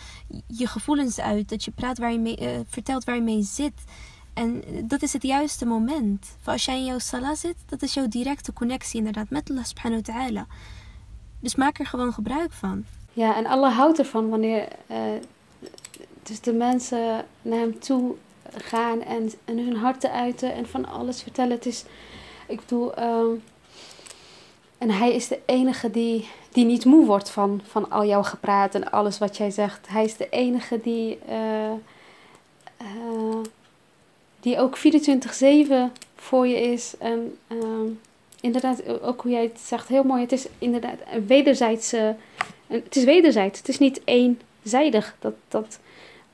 je gevoelens uit. Dat je praat waar je mee, eh, vertelt waar je mee zit. En dat is het juiste moment. Voor als jij in jouw salah zit, dat is jouw directe connectie inderdaad met Allah subhanahu wa ta'ala. Dus maak er gewoon gebruik van. Ja, en Allah houdt ervan wanneer eh, dus de mensen naar hem toe gaan en, en hun harten uiten en van alles vertellen. Het is, ik bedoel, ehm, en hij is de enige die, die niet moe wordt van, van al jouw gepraat en alles wat jij zegt. Hij is de enige die, eh, eh, die ook 24-7 voor je is. En ehm, inderdaad, ook hoe jij het zegt, heel mooi. Het is inderdaad een wederzijdse en het is wederzijds. Het is niet eenzijdig dat, dat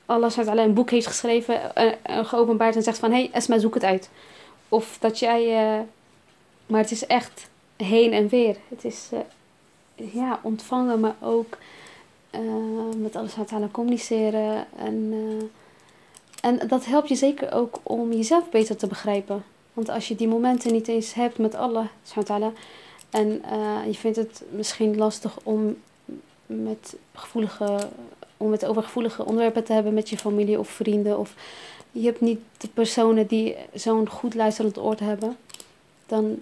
Allah SWT een boek heeft geschreven, eh, eh, geopenbaard en zegt van... Hé, hey, Esma, zoek het uit. Of dat jij... maar het is echt heen en weer. Het is, eh, ja, ontvangen, maar ook eh, met alles wat communiceren. En, eh, en dat helpt je zeker ook om jezelf beter te begrijpen. Want als je die momenten niet eens hebt met Allah, en je vindt het misschien lastig om met gevoelige, om het over gevoelige onderwerpen te hebben met je familie of vrienden, of je hebt niet de personen die zo'n goed luisterend oor hebben, dan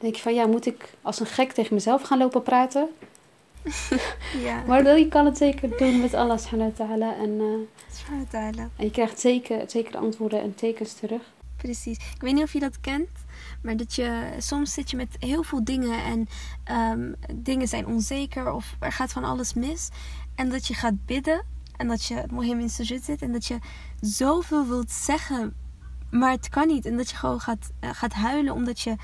denk je van ja, moet ik als een gek tegen mezelf gaan lopen praten? Ja, Maar je kan het zeker doen met Allah subhanahu wa ta'ala en, subhanahu wa ta'ala. en je krijgt zeker, zeker antwoorden en tekens terug. Precies. Ik weet niet of je dat kent, maar dat je soms zit je met heel veel dingen en ehm, dingen zijn onzeker of er gaat van alles mis. En dat je gaat bidden en dat je Mohim in sujud zit en dat je zoveel wilt zeggen, maar het kan niet. En dat je gewoon gaat, eh, gaat huilen omdat je.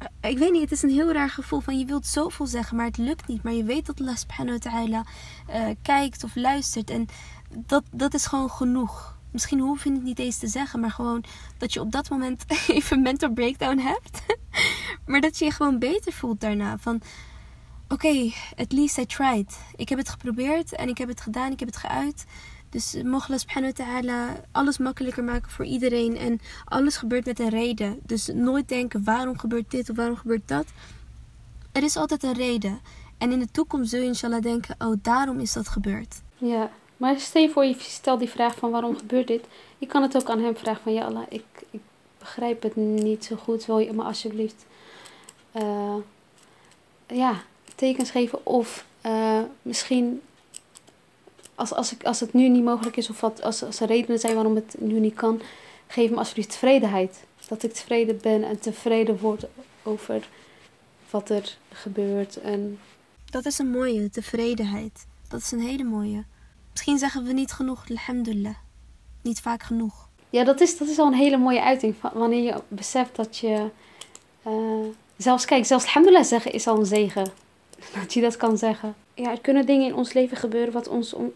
Eh, ik weet niet, het is een heel raar gevoel van je wilt zoveel zeggen, maar het lukt niet. Maar je weet dat Allah subhanahu wa ta'ala eh, kijkt of luistert. En dat, dat is gewoon genoeg. Misschien hoef je het niet eens te zeggen, maar gewoon dat je op dat moment even een mental breakdown hebt. maar dat je je gewoon beter voelt daarna. Van oké, at least I tried. Ik heb het geprobeerd en ik heb het gedaan, ik heb het geuit. Dus mogen Allah ta'ala alles makkelijker maken voor iedereen. En alles gebeurt met een reden. Dus nooit denken waarom gebeurt dit of waarom gebeurt dat. Er is altijd een reden. En in de toekomst zul je inshallah denken, oh daarom is dat gebeurd. Ja, maar stel voor, je stelt die vraag van waarom gebeurt dit? Je kan het ook aan hem vragen van ja Allah, ik, ik begrijp het niet zo goed. Wil je me alsjeblieft eh, ja, tekens geven? Of eh, misschien als, als, ik, als het nu niet mogelijk is of wat, als, als er redenen zijn waarom het nu niet kan, geef me alsjeblieft tevredenheid. Dat ik tevreden ben en tevreden word over wat er gebeurt. En Dat is een mooie, tevredenheid. Dat is een hele mooie. Misschien zeggen we niet genoeg, alhamdulillah. Niet vaak genoeg. Ja, dat is, dat is al een hele mooie uiting. Wanneer je beseft dat je. eh, zelfs, kijk, zelfs alhamdulillah zeggen is al een zegen. Dat je dat kan zeggen. Ja, er kunnen dingen in ons leven gebeuren wat ons. on-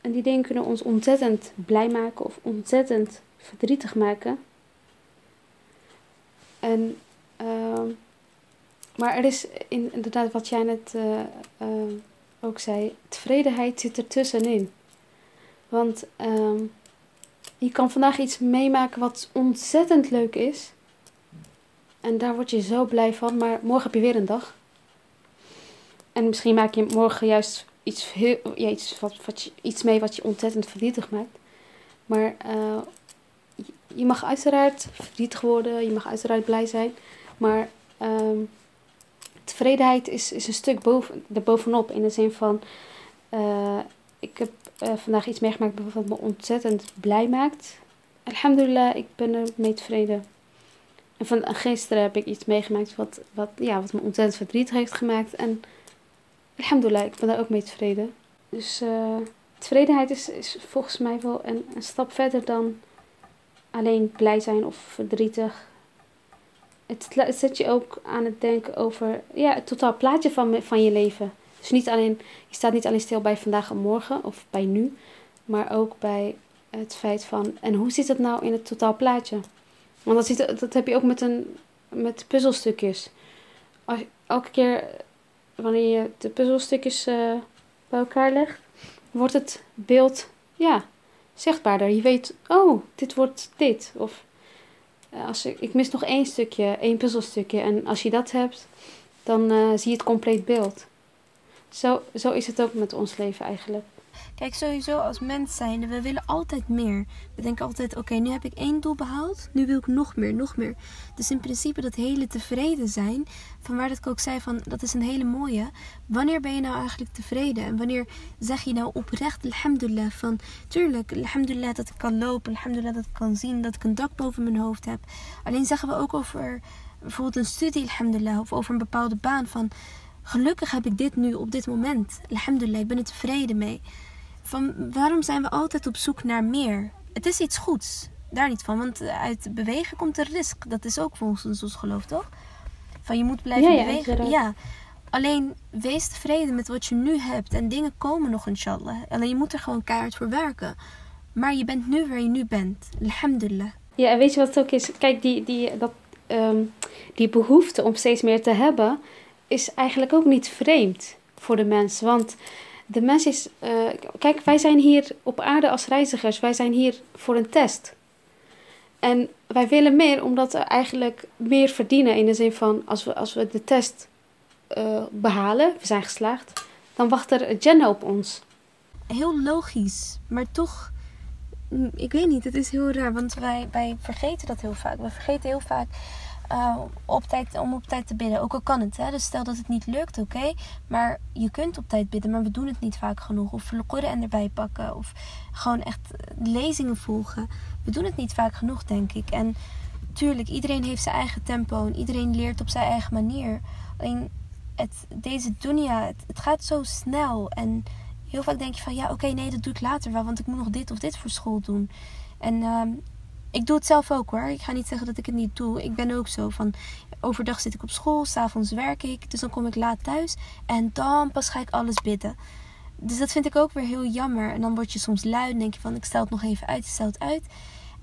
en die dingen kunnen ons ontzettend blij maken of ontzettend verdrietig maken. En. ehm, maar er is in, inderdaad, wat jij net eh, eh, ook zei, tevredenheid zit er tussenin. Want ehm, je kan vandaag iets meemaken wat ontzettend leuk is. En daar word je zo blij van. Maar morgen heb je weer een dag. En misschien maak je morgen juist iets, heel, ja, iets, wat, wat je, iets mee wat je ontzettend verdrietig maakt. Maar eh, je- mag uiteraard verdrietig worden. Je mag uiteraard blij zijn. Maar ehm, tevredenheid is, is een stuk boven, erbovenop. In de zin van... eh, ik heb eh, vandaag iets meegemaakt wat me ontzettend blij maakt. Alhamdulillah, ik ben er mee tevreden. En van en gisteren heb ik iets meegemaakt wat, wat, ja, wat me ontzettend verdrietig heeft gemaakt. En alhamdulillah, ik ben daar ook mee tevreden. Dus eh, tevredenheid is, is volgens mij wel een, een stap verder dan alleen blij zijn of verdrietig. Het, zet je ook aan het denken over ja, het totaal plaatje van, van je leven. Dus niet alleen, je staat niet alleen stil bij vandaag en morgen of bij nu, maar ook bij het feit van, en hoe zit het nou in het totaal plaatje? Want dat, zit, dat heb je ook met, een, met puzzelstukjes. Als, elke keer wanneer je de puzzelstukjes eh, bij elkaar legt, wordt het beeld ja, zichtbaarder. Je weet, oh, dit wordt dit. Of eh, als ik, ik mis nog één stukje, één puzzelstukje. En als je dat hebt, dan eh, zie je het compleet beeld. Zo, zo is het ook met ons leven eigenlijk. Kijk, sowieso als mens zijnde, we willen altijd meer. We denken altijd, oké, nu heb ik één doel behaald, nu wil ik nog meer, nog meer. Dus in principe dat hele tevreden zijn, van waar dat ik ook zei van, dat is een hele mooie. Wanneer ben je nou eigenlijk tevreden? En wanneer zeg je nou oprecht, alhamdulillah, van, tuurlijk, alhamdulillah dat ik kan lopen, alhamdulillah dat ik kan zien, dat ik een dak boven mijn hoofd heb. Alleen zeggen we ook over bijvoorbeeld een studie, alhamdulillah, of over een bepaalde baan van, gelukkig heb ik dit nu op dit moment. Alhamdulillah, ik ben er tevreden mee van waarom zijn we altijd op zoek naar meer? Het is iets goeds, daar niet van, want uit bewegen komt er risk. Dat is ook volgens ons geloof, toch? Van je moet blijven Ja, ja, bewegen. inderdaad. Ja. Alleen wees tevreden met wat je nu hebt en dingen komen nog inshallah. Alleen je moet er gewoon keihard voor werken. Maar je bent nu waar je nu bent. Alhamdulillah. Ja, en weet je wat het ook is? Kijk, die, die, dat, ehm, die behoefte om steeds meer te hebben, is eigenlijk ook niet vreemd voor de mens. Want de mens is. eh, kijk, wij zijn hier op aarde als reizigers. Wij zijn hier voor een test. En wij willen meer omdat we eigenlijk meer verdienen. In de zin van als we, als we de test eh, behalen, we zijn geslaagd, dan wacht er Jannah op ons. Heel logisch, maar toch, mm, ik weet niet, het is heel raar, want wij, wij vergeten dat heel vaak. We vergeten heel vaak eh, op tijd, om op tijd te bidden, ook al kan het. Hè? Dus stel dat het niet lukt, oké, maar je kunt op tijd bidden, maar we doen het niet vaak genoeg. Of Koran erbij pakken, of gewoon echt lezingen volgen. We doen het niet vaak genoeg, denk ik. En tuurlijk, iedereen heeft zijn eigen tempo en iedereen leert op zijn eigen manier. Alleen het, deze dunia, het, het gaat zo snel. En heel vaak denk je van ja, oké, nee, dat doe ik later wel, want ik moet nog dit of dit voor school doen. En ehm, ik doe het zelf ook hoor. Ik ga niet zeggen dat ik het niet doe. Ik ben ook zo van overdag zit ik op school, s'avonds werk ik, dus dan kom ik laat thuis en dan pas ga ik alles bidden. Dus dat vind ik ook weer heel jammer. En dan word je soms lui en denk je van ik stel het nog even uit, ik stel het uit.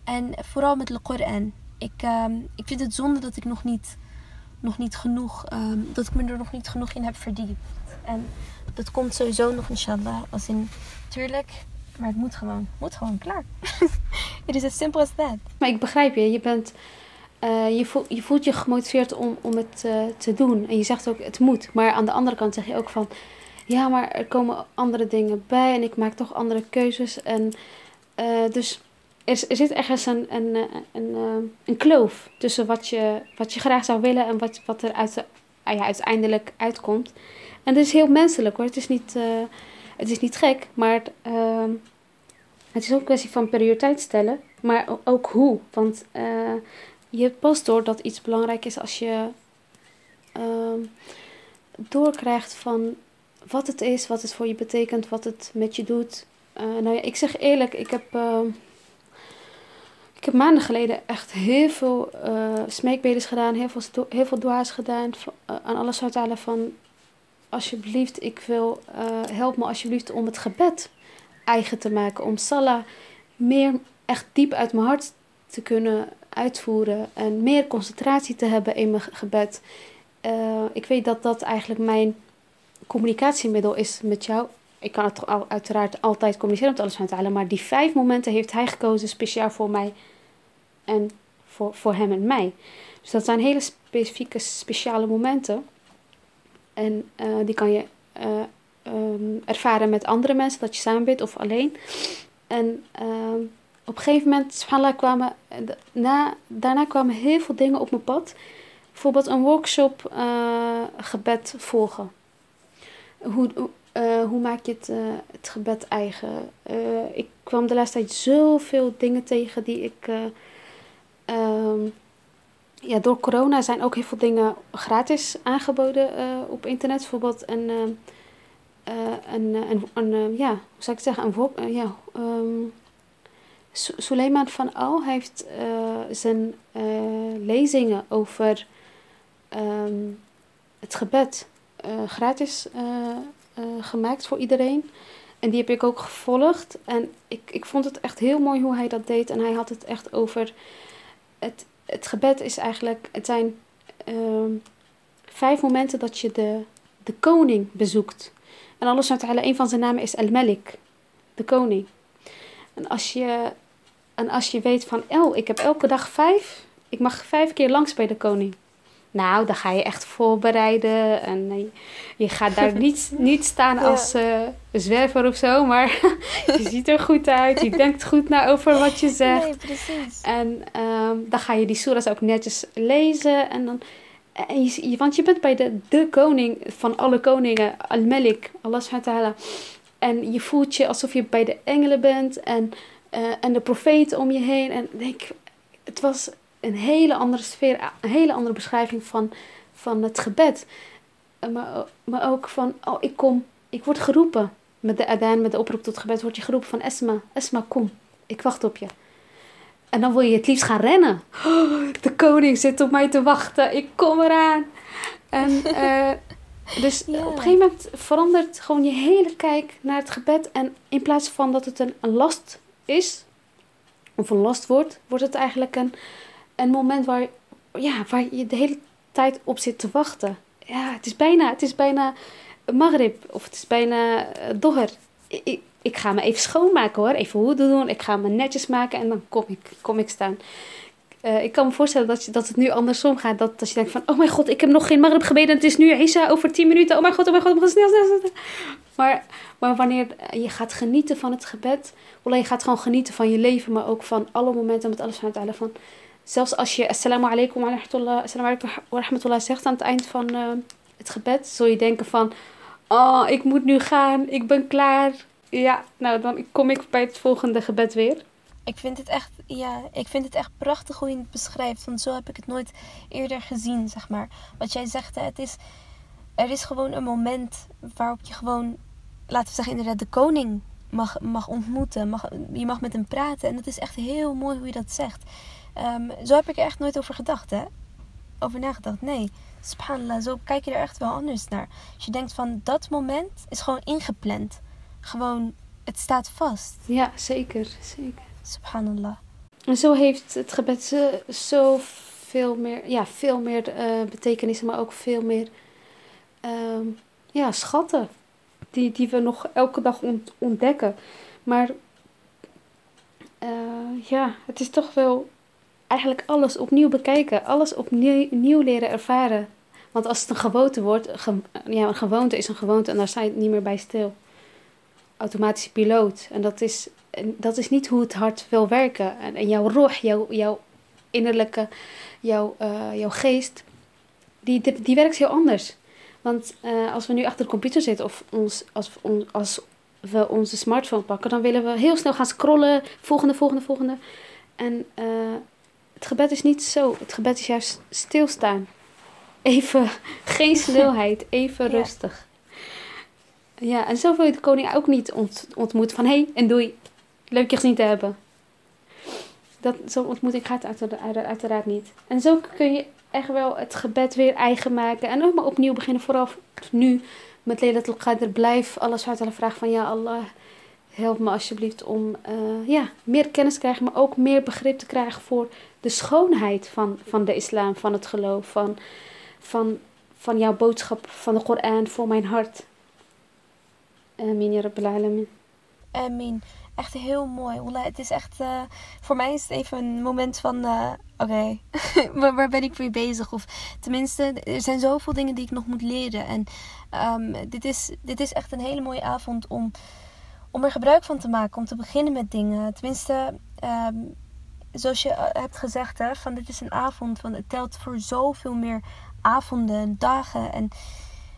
En vooral met de Koran. Ik, ehm, ik vind het zonde dat ik nog niet, nog niet genoeg, ehm, dat ik me er nog niet genoeg in heb verdiept. En dat komt sowieso nog inshallah. Als in, tuurlijk, maar het moet gewoon. Moet gewoon, klaar. Het is as simple as that. Maar ik begrijp je, je, bent, eh, je, voelt, je gemotiveerd om, om het eh, te doen. En je zegt ook, het moet. Maar aan de andere kant zeg je ook van... Ja, maar er komen andere dingen bij en ik maak toch andere keuzes. En eh, dus er, er zit ergens een, een, een, een kloof tussen wat je, wat je graag zou willen en wat, wat er uit, ah uiteindelijk uitkomt. En dat is heel menselijk hoor. Het is niet, het is niet gek, maar ehm, het is ook een kwestie van prioriteit stellen. Maar ook hoe. Want eh, je pas door dat iets belangrijk is als je ehm, doorkrijgt van wat het is, wat het voor je betekent, wat het met je doet. Eh, nou ja, ik zeg eerlijk, ik heb, ehm, ik heb maanden geleden echt heel veel eh smeekbedes gedaan, heel veel, heel veel gedaan aan wa ta'ala van alsjeblieft, ik wil, eh, help me alsjeblieft om het gebed eigen te maken, om salah meer echt diep uit mijn hart te kunnen uitvoeren en meer concentratie te hebben in mijn ge- gebed. Eh, ik weet dat dat eigenlijk mijn communicatiemiddel is met jou. Ik kan het uiteraard altijd communiceren met alles halen, maar die vijf momenten heeft hij gekozen speciaal voor mij en voor, voor hem en mij. Dus dat zijn hele specifieke, speciale momenten. En eh, die kan je eh, ehm, ervaren met andere mensen, dat je samen bent of alleen. En ehm, op een gegeven moment, subhanallah, kwamen, eh, na, daarna kwamen heel veel dingen op mijn pad. Bijvoorbeeld een workshop gebed volgen. Hoe, hoe, maak je het, het gebed eigen? Ik kwam de laatste tijd zoveel dingen tegen die ik... eh, ehm, ja, door corona zijn ook heel veel dingen gratis aangeboden eh, op internet. Bijvoorbeeld een, eh, een, eh, een, een, eh, ja, hoe zou ik het zeggen, een work, eh, ja, Su- Suleiman van Al heeft zijn lezingen over ehm, het gebed gratis gemaakt voor iedereen. En die heb ik ook gevolgd. En ik, ik vond het echt heel mooi hoe hij dat deed. En hij had het echt over het, het gebed is eigenlijk, het zijn ehm, vijf momenten dat je de, de koning bezoekt. En Allah subhanahu een van zijn namen is Al-Malik, de koning. En als je, en als je weet van, oh, ik heb elke dag vijf, ik mag vijf keer langs bij de koning. Nou, dan ga je echt voorbereiden en eh, je gaat daar niet, niet staan als eh, een zwerver of zo, maar je ziet er goed uit, je denkt goed na over wat je zegt. Nee, precies. En ehm, dan ga je die soeras ook netjes lezen. En dan, en je, want je bent bij de, de koning van alle koningen, Al-Malik, Allah subhanahu. En je voelt je alsof je bij de engelen bent en, eh, en de profeten om je heen. En denk, het was een hele andere sfeer, een hele andere beschrijving van, van het gebed. Eh, Maar, maar ook van, oh, ik kom, ik word geroepen. Met de adaan, met de oproep tot gebed, word je geroepen van Esma, Esma, kom, ik wacht op je. En dan wil je het liefst gaan rennen. Oh, de koning zit op mij te wachten. Ik kom eraan. En eh, dus Ja. op een gegeven moment verandert gewoon je hele kijk naar het gebed. En in plaats van dat het een, een last is, of een last wordt, wordt het eigenlijk een, een moment waar, ja, waar je de hele tijd op zit te wachten. ja, het is bijna, het is bijna Maghrib of het is bijna uh, Doher. Ik, ik, ga me even schoonmaken hoor, even hoeden doen. Ik ga me netjes maken en dan kom ik, kom ik staan. Uh, ik kan me voorstellen dat, je, dat het nu andersom gaat. Dat als je denkt van, oh mijn god, ik heb nog geen Maghrib gebeden. Het is nu Isa over 10 minuten. Oh mijn god, oh mijn god, oh snel, snel, snel. Maar, maar wanneer je gaat genieten van het gebed. Alleen je gaat gewoon genieten van je leven. Maar ook van alle momenten met alles van het van. Zelfs als je assalamu alaikum wa rahmatullah, zegt aan het eind van uh, het gebed. Zul je denken van, oh ik moet nu gaan. Ik ben klaar. Ja, nou dan kom ik bij het volgende gebed weer. Ik vind het echt, ja, ik vind het echt prachtig hoe je het beschrijft. Want zo heb ik het nooit eerder gezien, zeg maar. Wat jij zegt, het is, er is gewoon een moment waarop je gewoon, laten we zeggen, inderdaad de koning mag, mag ontmoeten. Mag, je mag met hem praten. En dat is echt heel mooi hoe je dat zegt. Um, zo heb ik er echt nooit over gedacht, hè? Over nagedacht. Nee, subhanallah, zo kijk je er echt wel anders naar. Als je denkt van dat moment is gewoon ingepland. Gewoon, het staat vast. Ja, zeker, zeker. Subhanallah. En zo heeft het gebed zo veel meer, ja, veel meer uh, betekenissen, maar ook veel meer um, ja, schatten. Die, die we nog elke dag ont ontdekken. Maar uh, ja, het is toch wel eigenlijk alles opnieuw bekijken. Alles opnieuw nieuw leren ervaren. Want als het een gewoonte wordt, ja, een gewoonte is een gewoonte en daar sta je niet meer bij stil. Automatische piloot. En dat is dat is niet hoe het hart wil werken. En, en jouw roh, jouw, jouw innerlijke, jouw, uh, jouw geest, die, die, werkt heel anders. Want uh, als we nu achter de computer zitten of ons, als, als we onze smartphone pakken, dan willen we heel snel gaan scrollen. Volgende, volgende, volgende. En uh, het gebed is niet zo. Het gebed is juist stilstaan. Even geen snelheid, even ja. rustig. Ja, en zo wil je de koning ook niet ont ontmoeten van hé hey, en doei leuk je gezien te hebben. Dat, zo ontmoeting gaat uiteraard, uiteraard niet. En zo kun je echt wel het gebed weer eigen maken. En ook maar opnieuw beginnen. Vooral nu met Laylatul Qadr. Blijf alles uit vragen van ja Allah. Help me alsjeblieft om uh, ja, meer kennis te krijgen. Maar ook meer begrip te krijgen voor de schoonheid van, van de islam. Van het geloof. Van, van, van jouw boodschap van de Koran voor mijn hart. Amin ya rabbil alamin. Amin echt heel mooi. Het is echt, uh, voor mij is het even een moment van, uh, oké, waar, ben ik mee bezig? Of tenminste, er zijn zoveel dingen die ik nog moet leren. En um, dit, is, dit is echt een hele mooie avond om, om er gebruik van te maken. Om te beginnen met dingen. Tenminste, um, zoals je eh, hebt gezegd, hè, van dit is een avond. Van, het telt voor zoveel meer avonden, dagen en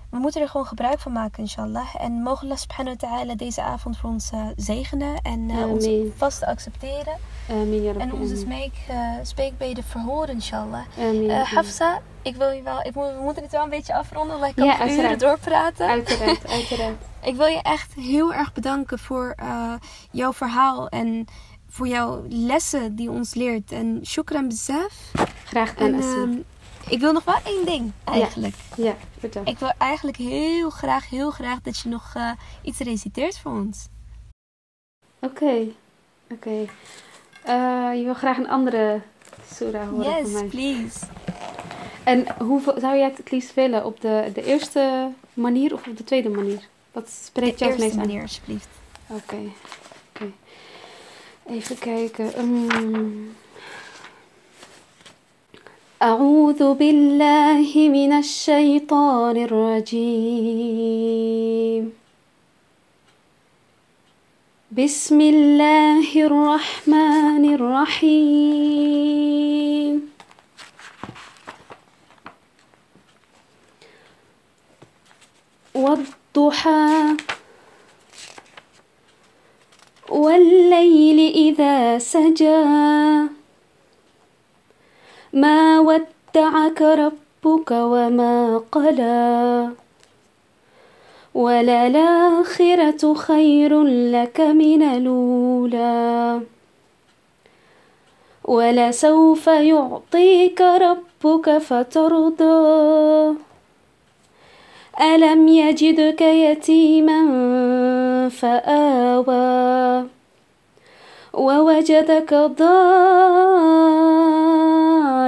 we moeten er gewoon gebruik van maken, inshallah. En mogen Allah subhanahu wa ta'ala deze avond voor ons uh, zegenen en uh, ons vast accepteren. En onze smeek, uh, spreekbeden verhoren, inshallah. Amin, Hafsa, ik wil je wel, ik moet, we moeten het wel een beetje afronden, want ik kan ja, uren doorpraten. Uiteraard, uiteraard. ik wil je echt heel erg bedanken voor jouw verhaal en voor jouw lessen die ons leert. En shukran bezaf. Graag gedaan, ik wil nog wel één ding eigenlijk. Ja, ja vertel. Ik wil eigenlijk heel graag, heel graag dat je nog uh, iets reciteert voor ons. Oké, oké. Okay. Uh, je wil graag een andere surah horen yes, van mij? Yes, please. En hoe zou jij het liefst willen? Op de, de eerste manier of op de tweede manier? Wat spreekt jou het meest aan? De eerste manier, alsjeblieft. Oké. Okay. Okay. Even kijken. Um, أعوذ بالله من الشيطان الرجيم. بسم الله الرحمن الرحيم. والضحى والليل إذا سجى. ما ودعك ربك وما قلى. وللآخرة خير لك من الأولى. ولسوف يعطيك ربك فترضى. ألم يجدك يتيما فآوى. ووجدك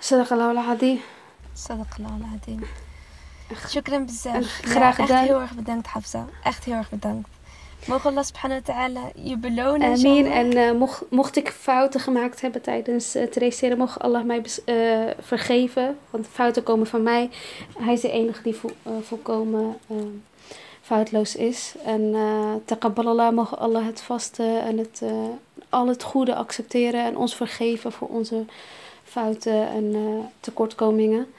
صدق الله العظيم Sadaqallah al-Azim. Shukran bezaf. Graag Ja, gedaan. Echt heel erg bedankt, Hafsa. Echt heel erg bedankt. Mogen Allah subhanahu wa ta'ala je belonen. Amin. inshallah. En eh, mocht, mocht ik fouten gemaakt hebben tijdens het reciteren, mocht Allah mij bes- eh, vergeven. Want fouten komen van mij. Hij is de enige die vo- eh, volkomen eh, foutloos is. En uh, taqabbalallah, mogen Allah het vaste en het, eh, al het goede accepteren en ons vergeven voor onze fouten en eh, tekortkomingen.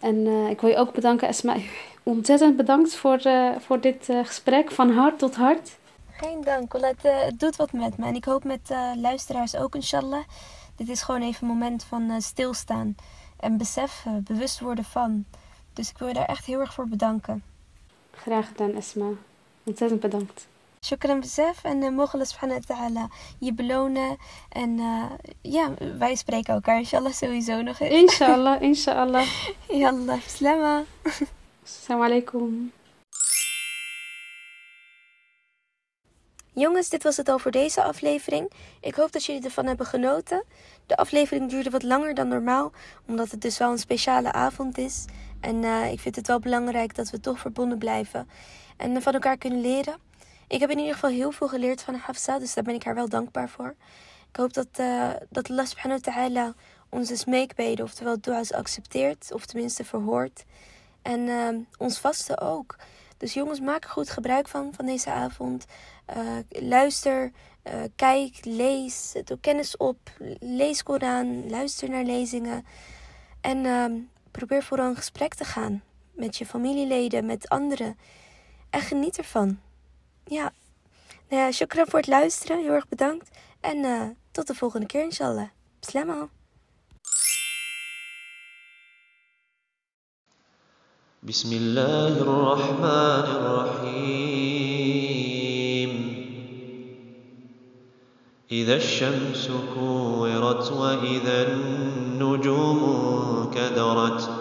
En eh, ik wil je ook bedanken, Esma. Ontzettend bedankt voor, eh, voor dit gesprek, van hart tot hart. Geen dank. Het, doet wat met me. En ik hoop met luisteraars ook, inshallah. Dit is gewoon even een moment van stilstaan. En beseffen, bewust worden van. Dus ik wil je daar echt heel erg voor bedanken. Graag gedaan, Esma. Ontzettend bedankt. Shukran besef. En uh, mogen Allah subhanahu wa ta'ala je belonen. En uh, ja, wij spreken elkaar inshallah sowieso nog eens. Inshallah, inshallah. Yallah, slama. Assalamu alaikum. Jongens, dit was het al voor deze aflevering. Ik hoop dat jullie ervan hebben genoten. De aflevering duurde wat langer dan normaal, omdat het dus wel een speciale avond is. En uh, ik vind het wel belangrijk dat we toch verbonden blijven en van elkaar kunnen leren. Ik heb in ieder geval heel veel geleerd van Hafsa, dus daar ben ik haar wel dankbaar voor. Ik hoop dat, uh, dat Allah subhanahu wa ta'ala onze smeekbeden, oftewel dua's, accepteert, of tenminste verhoort. En uh, ons vasten ook. Dus jongens, maak er goed gebruik van, van deze avond. Uh, luister, uh, kijk, lees, doe kennis op, lees Koran, luister naar lezingen. En uh, probeer vooral in gesprek te gaan met je familieleden, met anderen. En geniet ervan Ja, nou ja, shukran voor het luisteren, heel erg bedankt. En uh, tot de volgende keer inshallah. Slama. بسم الله الرحمن الرحيم إذا الشمس كورت وإذا النجوم كدرت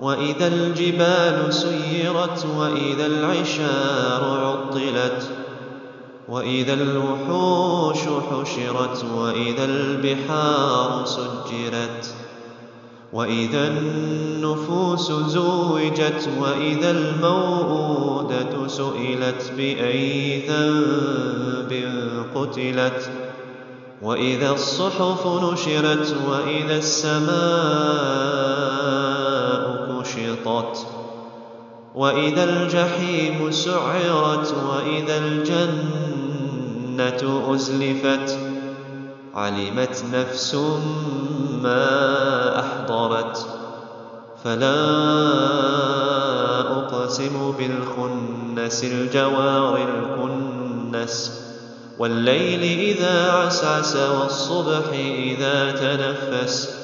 وإذا الجبال سيرت وإذا العشار عطلت وإذا الوحوش حشرت وإذا البحار سجرت وإذا النفوس زوجت وإذا الموءودة سئلت بأي ذنب قتلت وإذا الصحف نشرت وإذا السماء كشطت وإذا الجحيم سعرت وإذا الجنة أزلفت علمت نفس ما أحضرت. فلا أقسم بالخنس الجوار الكنس. والليل إذا عسعس والصبح إذا تنفس.